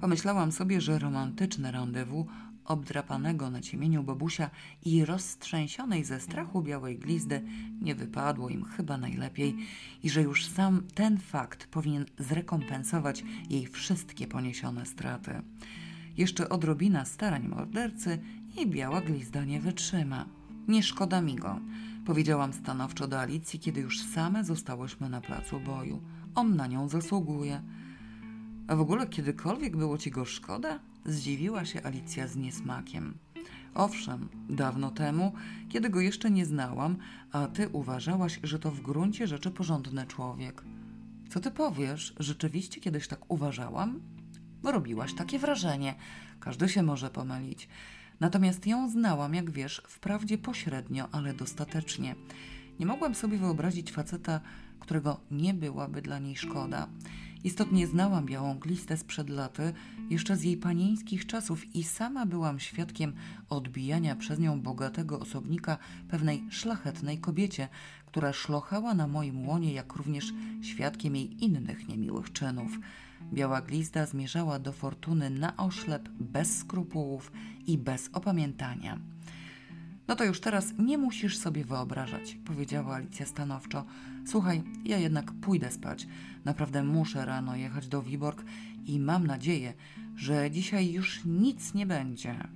Pomyślałam sobie, że romantyczne rendezvous obdrapanego na ciemieniu babusia i roztrzęsionej ze strachu białej glizdy nie wypadło im chyba najlepiej i że już sam ten fakt powinien zrekompensować jej wszystkie poniesione straty. Jeszcze odrobina starań mordercy i biała glizda nie wytrzyma. Nie szkoda mi go, powiedziałam stanowczo do Alicji, kiedy już same zostałyśmy na placu boju. On na nią zasługuje. A w ogóle kiedykolwiek było ci go szkoda? Zdziwiła się Alicja z niesmakiem. Owszem, dawno temu, kiedy go jeszcze nie znałam, a ty uważałaś, że to w gruncie rzeczy porządny człowiek. Co ty powiesz? Rzeczywiście kiedyś tak uważałam? Robiłaś takie wrażenie. Każdy się może pomylić. Natomiast ją znałam, jak wiesz, wprawdzie pośrednio, ale dostatecznie. Nie mogłam sobie wyobrazić faceta, którego nie byłaby dla niej szkoda. Istotnie znałam białą glistę sprzed laty, jeszcze z jej panieńskich czasów i sama byłam świadkiem odbijania przez nią bogatego osobnika pewnej szlachetnej kobiecie, która szlochała na moim łonie, jak również świadkiem jej innych niemiłych czynów. Biała glizda zmierzała do fortuny na oślep, bez skrupułów i bez opamiętania. No to już teraz nie musisz sobie wyobrażać, powiedziała Alicja stanowczo. Słuchaj, ja jednak pójdę spać. Naprawdę muszę rano jechać do Wiborg i mam nadzieję, że dzisiaj już nic nie będzie.